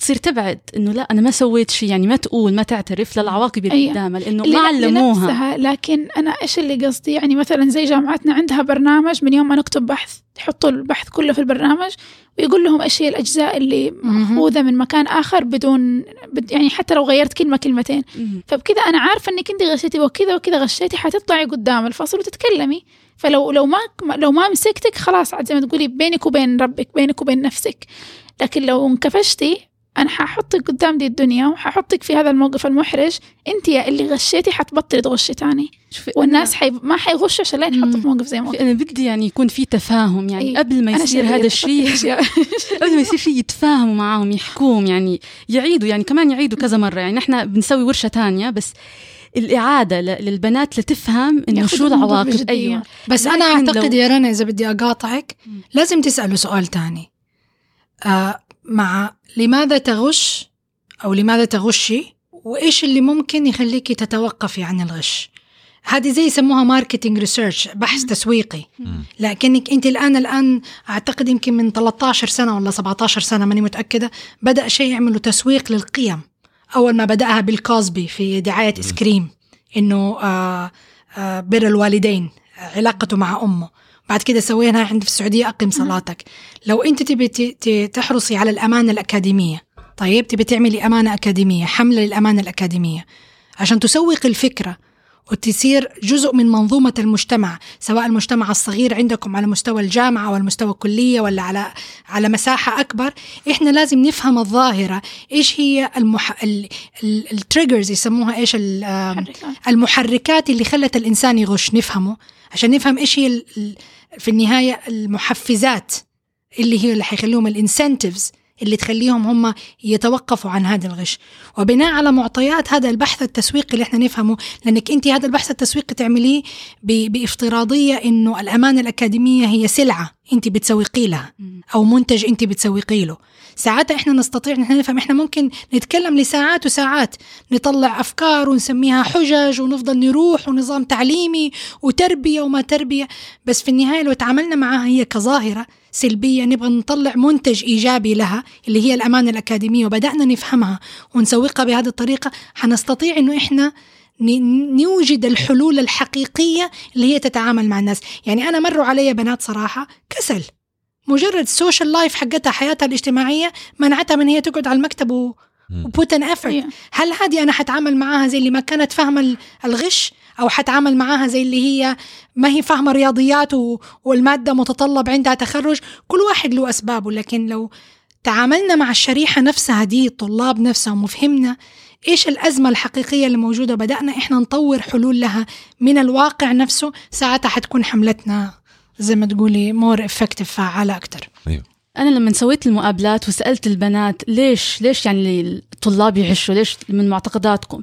بتصير تبعد إنه لا أنا ما سويت شيء يعني ما تقول ما تعترف للعواقب اللي أيوة. قدامها لأنه ما علموها. لكن أنا إيش اللي قصدي؟ يعني مثلا زي جامعتنا عندها برنامج من يوم ما نكتب بحث يحطوا البحث كله في البرنامج ويقول لهم إيش هي الأجزاء اللي مأخوذة من مكان آخر بدون بد يعني حتى لو غيرت كلمة كلمتين. فبكذا أنا عارفة إنك أنت غشيتي وكذا وكذا غشيتي حتطلعي قدام الفصل وتتكلمي. فلو لو ما لو ما مسكتك خلاص عاد زي ما تقولي بينك وبين ربك بينك وبين نفسك. لكن لو انكفشتي أنا ححطك قدام دي الدنيا وححطك في هذا الموقف المحرج أنت يا اللي غشيتي حتبطلي تغشي تاني شوفي والناس حي... ما حيغشوا عشان لا ينحطوا. في موقف زي ما أنا بدي يعني يكون في تفاهم يعني إيه. قبل ما يصير هذا الشيء. قبل ما يصير شيء يتفاهموا معاهم يحكوهم يعني يعيدوا يعني كمان يعيدوا كذا مرة يعني نحن بنسوي ورشة تانية بس الإعادة ل- للبنات لتفهم ياخدوا شو العواقب. أيوة بس لكن أنا أعتقد لو- يا رنا إذا بدي أقاطعك مم. لازم تسألوا سؤال تاني آه مع لماذا تغش أو لماذا تغشي وإيش اللي ممكن يخليكي تتوقفي عن الغش. هذه زي يسموها marketing research بحث تسويقي. لكنك أنت الآن الآن أعتقد يمكن من 13 سنة ولا 17 سنة ماني متأكدة بدأ شيء يعملوا تسويق للقيم. أول ما بدأها بيل كوزبي في دعاية ice cream إنه آه آه بر الوالدين علاقته مع أمه. بعد كده سويناها عند في السعودية اقم صلاتك. لو أنت تبي تحرصي على الأمانة الأكاديمية طيب تبي تعملي أمانة أكاديمية حملة للأمانة الأكاديمية عشان تسوق الفكرة وتصير جزء من منظومة المجتمع سواء المجتمع الصغير عندكم على مستوى الجامعة أو المستوى الكلية ولا على على مساحة أكبر إحنا لازم نفهم الظاهرة إيش هي المح... ال triggers يسموها إيش؟ ال-. المحركات اللي خلت الإنسان يغش. نفهمه عشان نفهم إيش هي ال- ال- في النهاية المحفزات اللي هي اللي حيخليهم ال incentives اللي تخليهم هم يتوقفوا عن هذا الغش. وبناء على معطيات هذا البحث التسويقي اللي إحنا نفهمه لأنك أنت هذا البحث التسويقي تعمليه ب- بافتراضية إنه الأمانة الأكاديمية هي سلعة أنت بتسوقي لها أو منتج أنت بتسوقي له. ساعتها إحنا نستطيع إن إحنا نفهم. إحنا ممكن نتكلم لساعات وساعات نطلع أفكار ونسميها حجج ونفضل نروح ونظام تعليمي وتربية وما تربية. بس في النهاية لو تعاملنا معها هي كظاهرة سلبية نبغى نطلع منتج إيجابي لها اللي هي الأمانة الأكاديمية وبدأنا نفهمها ونسوقها بهذه الطريقة. حنستطيع إنه إحنا نوجد الحلول الحقيقية اللي هي تتعامل مع الناس. يعني أنا مروا علي بنات صراحة كسل. مجرد ال social life حقتها حياتها الاجتماعية منعتها من هي تقعد على المكتب و. و put in أيوة. هل هذه أنا حتعامل معاها زي اللي ما كانت فاهمة ال- الغش أو حتعامل معاها زي اللي هي ما هي فاهمة رياضيات و... والمادة متطلب عندها تخرج كل واحد له أسبابه لكن لو تعاملنا مع الشريحة نفسها دي الطلاب نفسهم وفهمنا إيش الأزمة الحقيقية اللي موجودة بدأنا إحنا نطور حلول لها من الواقع نفسه ساعتها حتكون حملتنا زي ما تقولي more effective فعالة أكثر أنا لما سويت المقابلات وسألت البنات ليش ليش يعني الطلاب يغشوا ليش من معتقداتكم؟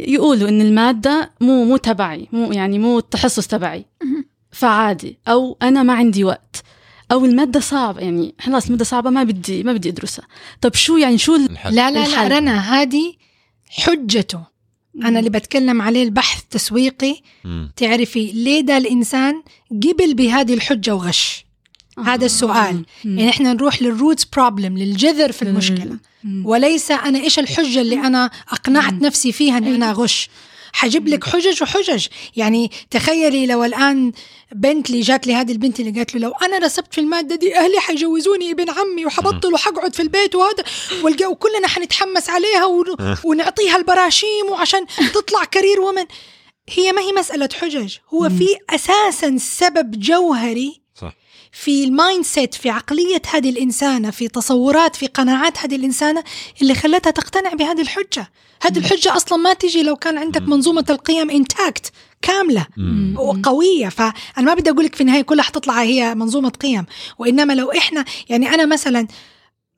يقولوا إن المادة مو مو تبعي مو يعني مو التخصص تبعي. فعادي. أو أنا ما عندي وقت. أو المادة صعبة يعني خلاص المادة صعبة ما بدي ما بدي أدرسها. طب شو يعني شو ال- الحل. لا لا لا. رنا هذه حجته. أنا اللي بتكلم عليه البحث تسويقي مم. تعرفي ليه ده الإنسان قبل بهذه الحجة وغش؟ هذا السؤال. يعني إحنا نروح لل roots problem للجذر في المشكلة. وليس أنا إيش الحجة اللي أنا أقنعت نفسي فيها إن أنا أغش؟ حجيب لك حجج وحجج. يعني تخيلي لو الآن بنت اللي جات لي هذه البنت اللي قالت له لو أنا رسبت في المادة دي أهلي حيجوزوني ابن عمي وحبطل وحقعد في البيت وهذا وكلنا حنتحمس عليها ون- ونعطيها البراشيم وعشان تطلع كارير ومن هي ما هي مسألة حجج هو في أساسا سبب جوهري في ال mindset في عقلية هذه الإنسانة في تصورات في قناعات هذه الإنسانة اللي خلتها تقتنع بهذه الحجة. هذه الحجة أصلا ما تجي لو كان عندك منظومة القيم intact كاملة وقوية. فأنا ما بدي أقول لك في النهاية كلها حتطلع هي منظومة قيم وإنما لو إحنا يعني أنا مثلا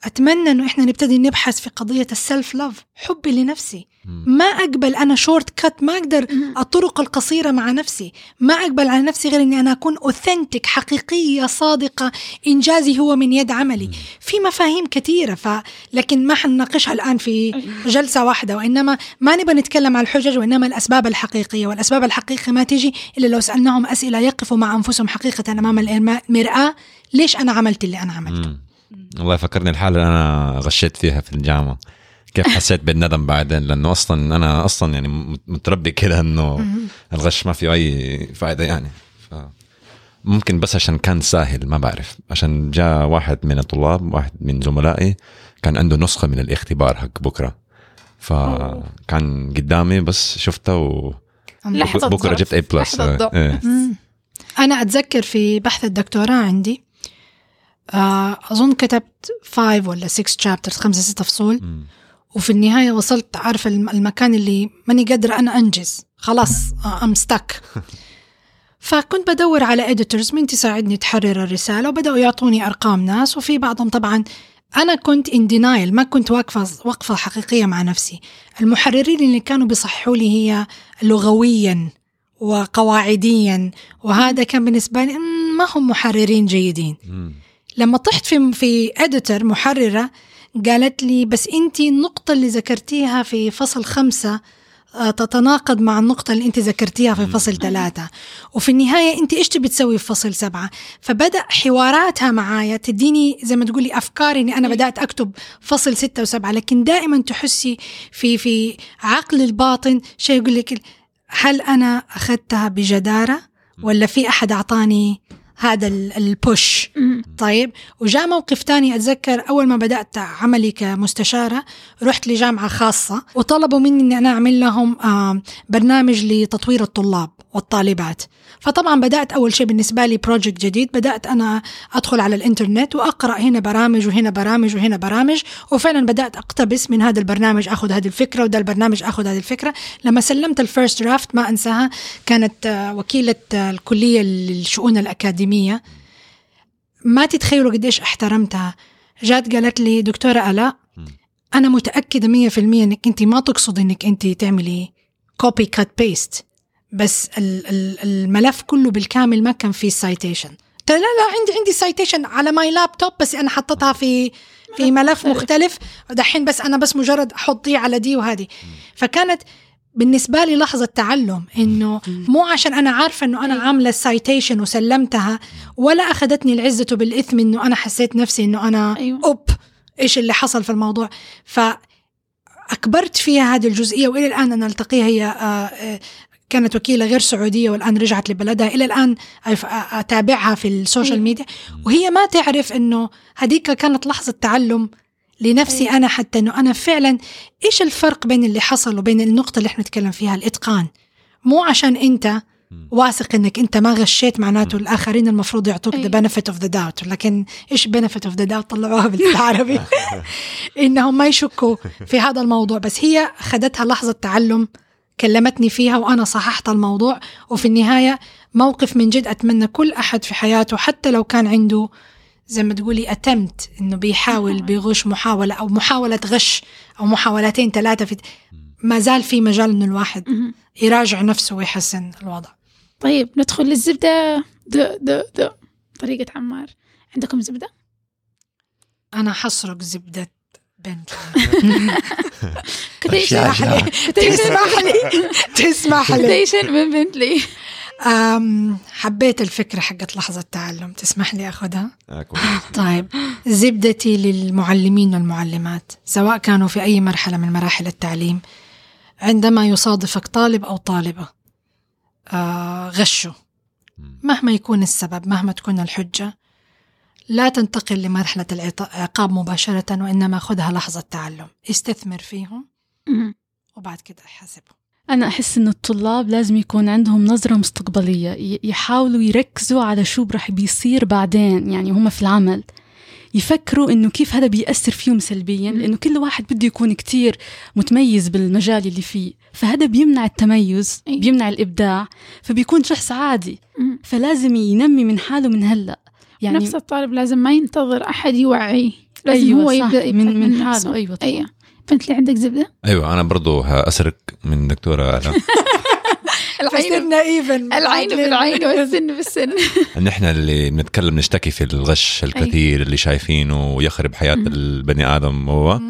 أتمنى إنه إحنا نبتدي نبحث في قضية ال self love حبي لنفسي. ما أقبل أنا shortcut ما أقدر الطرق القصيرة مع نفسي. ما أقبل على نفسي غير أني أنا أكون أوثنتك حقيقية صادقة. إنجازي هو من يد عملي. في مفاهيم كثيرة ف... لكن ما حنناقشها الآن في جلسة واحدة. وإنما ما نبغى نتكلم عن الحجج وإنما الأسباب الحقيقية. والأسباب الحقيقية ما تيجي إلا لو سألناهم أسئلة يقفوا مع أنفسهم حقيقة أمام المرآة ليش أنا عملت اللي أنا عملته. والله فكرني الحالة اللي أنا غشيت فيها في الجامعة. كيف حسيت بالندم بعدين؟ لأنه أصلا أنا أصلا يعني مت- متربي كده إنه الغش ما فيه أي فائدة يعني. ف ممكن بس عشان كان سهل ما بعرف. عشان جاء واحد من الطلاب واحد من زملائي كان عنده نسخة من الاختبار حق بكرة. فكان قدامي بس شفته و لحظة بكرة. جبت اي بلس لحظة ضعف. أنا أتذكر في بحث الدكتوراه عندي آه، أظن كتبت 5 ولا 6 شابترز خمسة ستة فصول. وفي النهاية وصلت عارف الم- المكان اللي ماني قادرة أنا أنجز. خلاص أم ستك فكنت بدور على اديتورز من تساعدني تحرر الرسالة وبدأوا يعطوني أرقام ناس. وفي بعضهم طبعا أنا كنت in denial ما كنت واقفة وقفة حقيقية مع نفسي. المحررين اللي كانوا بيصححوا لي هي لغويا وقواعديا وهذا كان بالنسبة لي "مم، ما هم محررين جيدين. لما طحت في في اديتور محررة قالت لي بس أنت النقطة اللي ذكرتيها في فصل خمسة آه، تتناقض مع النقطة اللي أنت ذكرتيها في فصل ثلاثة. وفي النهاية أنت إيش تبي تسوي في فصل سبعة؟ فبدأ حواراتها معايا تديني زي ما تقولي أفكار إني أنا بدأت أكتب فصل ستة وسبعة. لكن دائما تحسي في في عقل الباطن شيء يقول لك هل أنا أخذتها بجدارة ولا في أحد أعطاني هذا ال- ال push طيب وجاء موقف تاني أتذكر أول ما بدأت عملي كمستشارة رحت لجامعة خاصة وطلبوا مني أني أنا أعمل لهم برنامج لتطوير الطلاب. والطالبات. فطبعا بدأت أول شيء بالنسبة لي project جديد. بدأت أنا أدخل على الإنترنت وأقرأ هنا برامج وهنا برامج وهنا برامج. وفعلا بدأت أقتبس من هذا البرنامج أخذ هذه الفكرة وده البرنامج أخذ هذه الفكرة. لما سلمت ال first draft ما أنساها كانت وكيلة الكلية للشؤون الأكاديمية. ما تتخيلوا قديش احترمتها. جات قالت لي دكتورة آلاء أنا متأكدة مية في المية إنك أنت ما تقصد إنك أنت تعملي copy cut paste بس ال- ال- الملف كله بالكامل ما كان فيه citation لا لا عندي عندي citation على my laptop بس أنا حطيتها في في ملف مختلف. ودحين بس أنا بس مجرد أحط دي على دي وهذه. فكانت بالنسبة لي لحظة تعلم إنه مو عشان أنا عارفة إنه أنا عاملة ال citation وسلمتها ولا أخذتني العزة بالإثم إنه أنا حسيت نفسي إنه أنا أيوة. أوب إيش اللي حصل في الموضوع. فأكبرت فيها هذه الجزئية وإلى الآن أنا ألتقيها هي آه، آه، كانت وكيلة غير سعودية والآن رجعت لبلدها. إلى الآن أف- أتابعها في ال social أيوة. ميديا. وهي ما تعرف إنه هذيك كانت لحظة تعلم لنفسي أيوة. أنا حتى إنه أنا فعلا إيش الفرق بين اللي حصل وبين النقطة اللي إحنا نتكلم فيها؟ الإتقان. مو عشان أنت واثق إنك أنت ما غشيت معناته الآخرين المفروض يعطوك the benefit of the doubt لكن إيش benefit of the doubt طلعوها بالعربي إنهم ما يشكوا في هذا الموضوع. بس هي خدتها لحظة تعلم. كلمتني فيها وأنا صححت الموضوع. وفي النهاية موقف من جد أتمنى كل أحد في حياته حتى لو كان عنده زي ما تقولي اتمت إنه بيحاول بيغش محاولة أو محاولة غش أو محاولتين ثلاثة في ما زال في مجال إنه الواحد. يراجع نفسه ويحسن الوضع. طيب ندخل للزبدة. د د د. طريقة عمار. عندكم زبدة؟ أنا حسرق زبدة بنت. كوتيشن تسمح لي؟ تسمح لي؟ تسمح لي. من بنتلي حبيت الفكرة حقت لحظة تعلم تسمح لي أخذها؟ آه،. طيب. زبدتي للمعلمين والمعلمات سواء كانوا في أي مرحلة من مراحل التعليم عندما يصادفك طالب أو طالبة آه غشوا. مهما يكون السبب مهما تكون الحجة لا تنتقل لمرحلة العقاب مباشرة وإنما خذها لحظة تعلم. استثمر فيهم. وبعد كده حاسبهم أنا أحس إن الطلاب لازم يكون عندهم نظرة مستقبلية يحاولوا يركزوا على شو رح بيصير بعدين يعني هم في العمل. يفكروا إنه كيف هذا بيأثر فيهم سلبيا لأنه كل واحد بده يكون كتير متميز بالمجال اللي فيه. فهذا بيمنع التميز أي. بيمنع الإبداع فبيكون شخص عادي. فلازم ينمي من حاله من هلأ. يعني نفس الطالب لازم ما ينتظر أحد يوعيه لازم أيوة هو يبدأ من- من. حاله، أيوة طبعاً. أيوة بنت لي عندك زبدة؟ أيوه أنا برضو هأسرق من دكتورة آلاء فصرنا even العين بالعين والسن بالسن ان إحنا اللي بنتكلم نشتكي في الغش الكثير اللي شايفينه ويخرب حياة. البني آدم هو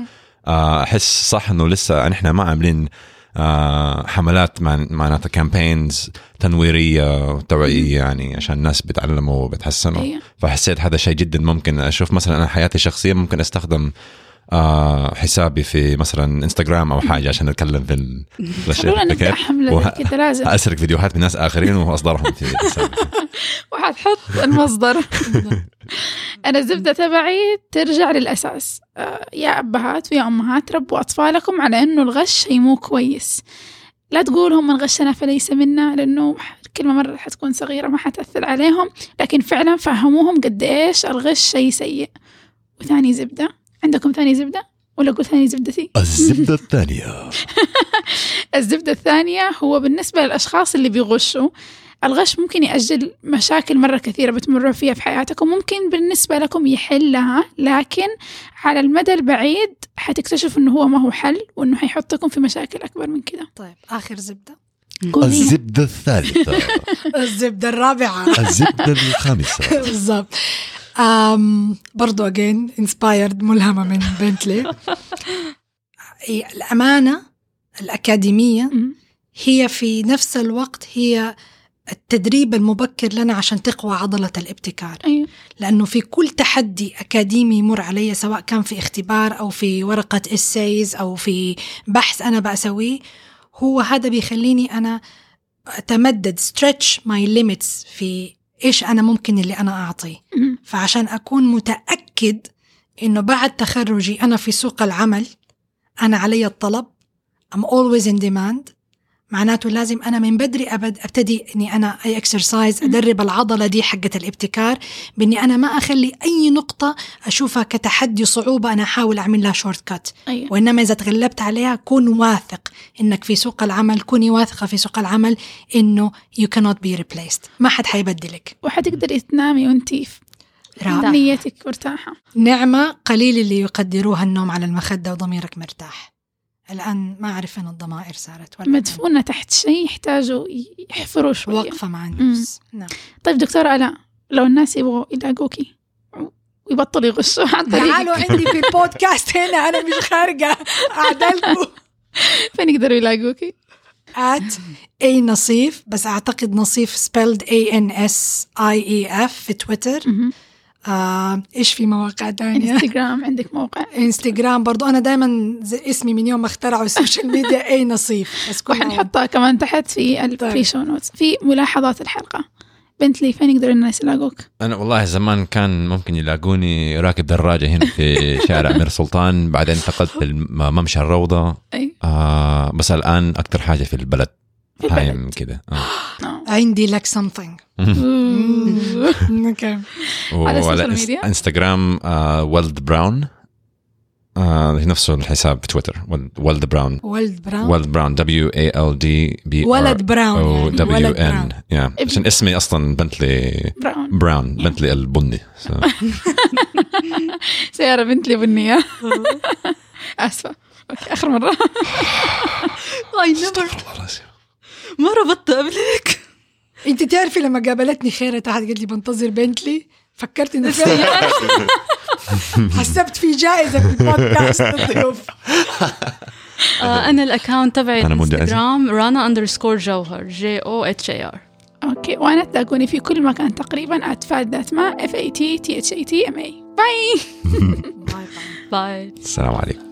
آه، أحس صح إنه لسه نحن ما عاملين حملات مع- معناتها campaigns تنويرية توعية يعني عشان الناس بيتعلموا وبتحسنوا أيوة. فحسيت هذا شيء جدا ممكن أشوف مثلا أنا حياتي الشخصية ممكن أستخدم آه حسابي في مثلا انستغرام أو حاجة عشان أتكلم في ال- الأشياء خلونا وه- كده لازم. أسرق فيديوهات من ناس آخرين وأصدرهم في حسابي. وحتحط المصدر. أنا الزبدة تبعي ترجع للأساس. آه، يا أبهات ويا أمهات ربوا أطفالكم على أنه الغش شيء مو كويس. لا تقولهم من غشنا فليس منا لأنه كلمة مرة حتكون صغيرة ما حتأثر عليهم. لكن فعلا فهموهم قد إيش الغش شيء سيء. وثاني زبدة. عندكم ثاني زبدة؟ ولا أقول ثاني زبدتي؟ الزبدة الثانية. الزبدة الثانية هو بالنسبة للأشخاص اللي بيغشوا الغش ممكن يأجل مشاكل مرة كثيرة بتمروا فيها في حياتكم ممكن بالنسبة لكم يحلها لكن على المدى البعيد حتكتشفوا إنه هو ما هو حل وإنه حيحطكم في مشاكل أكبر من كده. طيب آخر زبدة. قولي. الزبدة الثالثة. الزبدة الرابعة. الزبدة الخامسة. بالضبط. أم برضو again inspired ملهمة من بنتلي الأمانة الأكاديمية. هي في نفس الوقت هي التدريب المبكر لنا عشان تقوى عضلة الابتكار. أيوة. لأنه في كل تحدي أكاديمي يمر علي سواء كان في اختبار أو في ورقة essays أو في بحث أنا بسويه هو هذا بيخليني أنا أتمدد stretch my limits في إيش أنا ممكن اللي أنا أعطيه مم. فعشان أكون متأكد إنه بعد تخرجي أنا في سوق العمل أنا علي الطلب I'm always in demand معناته لازم أنا من بدري أبد أبتدي إني أنا أي exercise أدرب العضلة دي حقة الابتكار بإني أنا ما أخلي أي نقطة أشوفها كتحدي صعوبة أنا أحاول أعمل لها shortcut أيوة. وإنما إذا تغلبت عليها كن واثق إنك في سوق العمل كوني واثقة في سوق العمل إنه you cannot be replaced. ما حد حيبدلك وحتقدري تنامي رائع. نيتك مرتاحة. نعمة قليل اللي يقدروها النوم على المخدة وضميرك مرتاح. الآن ما أعرف أين الضمائر صارت ولا مدفونة تحت شيء يحتاجوا يحفروا شوية. واقفة مع النفس. نعم. طيب دكتورة آلاء لو الناس يبغوا يلاقوكي ويبطلوا يغشوا عن تعالوا طريقك عندي في البودكاست هنا أنا مش خارجة. أعدلكم. فين يقدروا يلاقوكي؟ at A نصيف بس أعتقد نصيف spelled A N S I E F في تويتر. آه إيش في مواقع تانية؟ انستغرام عندك موقع؟ انستغرام برضو. أنا دايما اسمي من يوم ما اخترعوا ال social media A نصيف بس وحنحطها كمان تحت في ال pre show notes في ملاحظات الحلقة. بنت لي فين يقدروا الناس يلاقوك؟ أنا والله زمان كان ممكن يلاقوني راكب دراجة هنا في شارع أمير سلطان. بعدين انتقلت لممشى الروضة. أي. آه بس الآن أكثر حاجة في البلد. هايم كده. عندي لك something. أوه. okay على ال social media؟ إنستغرام آه ولد براون. آه نفسه الحساب في تويتر. ولد براون. ولد براون؟ ولد براون. W E L D B ولد براون أو يعني. W N يا عشان اسمي أصلا بنتلي براون. براون. بنتلي البني. سيارة بنت لي بنية. آسفة. أوكي آخر مرة. اي نيفر ما ربطت قبلك انت تعرفي لما قابلتني خيرة تحت قالت لي بنتظر بنتلي. فكرت انه في حسبت في جائزة في البودكاست. آه أنا الاكونت تبعي. انستغرام رانا اندرسكور جوهر جي أو اتش اي ار أوكي أوكي وأنا تلاقوني في كل مكان تقريبا اتفاد ذات ما اف اي تي تي اتش اي تي ام اي باي bye السلام عليكم.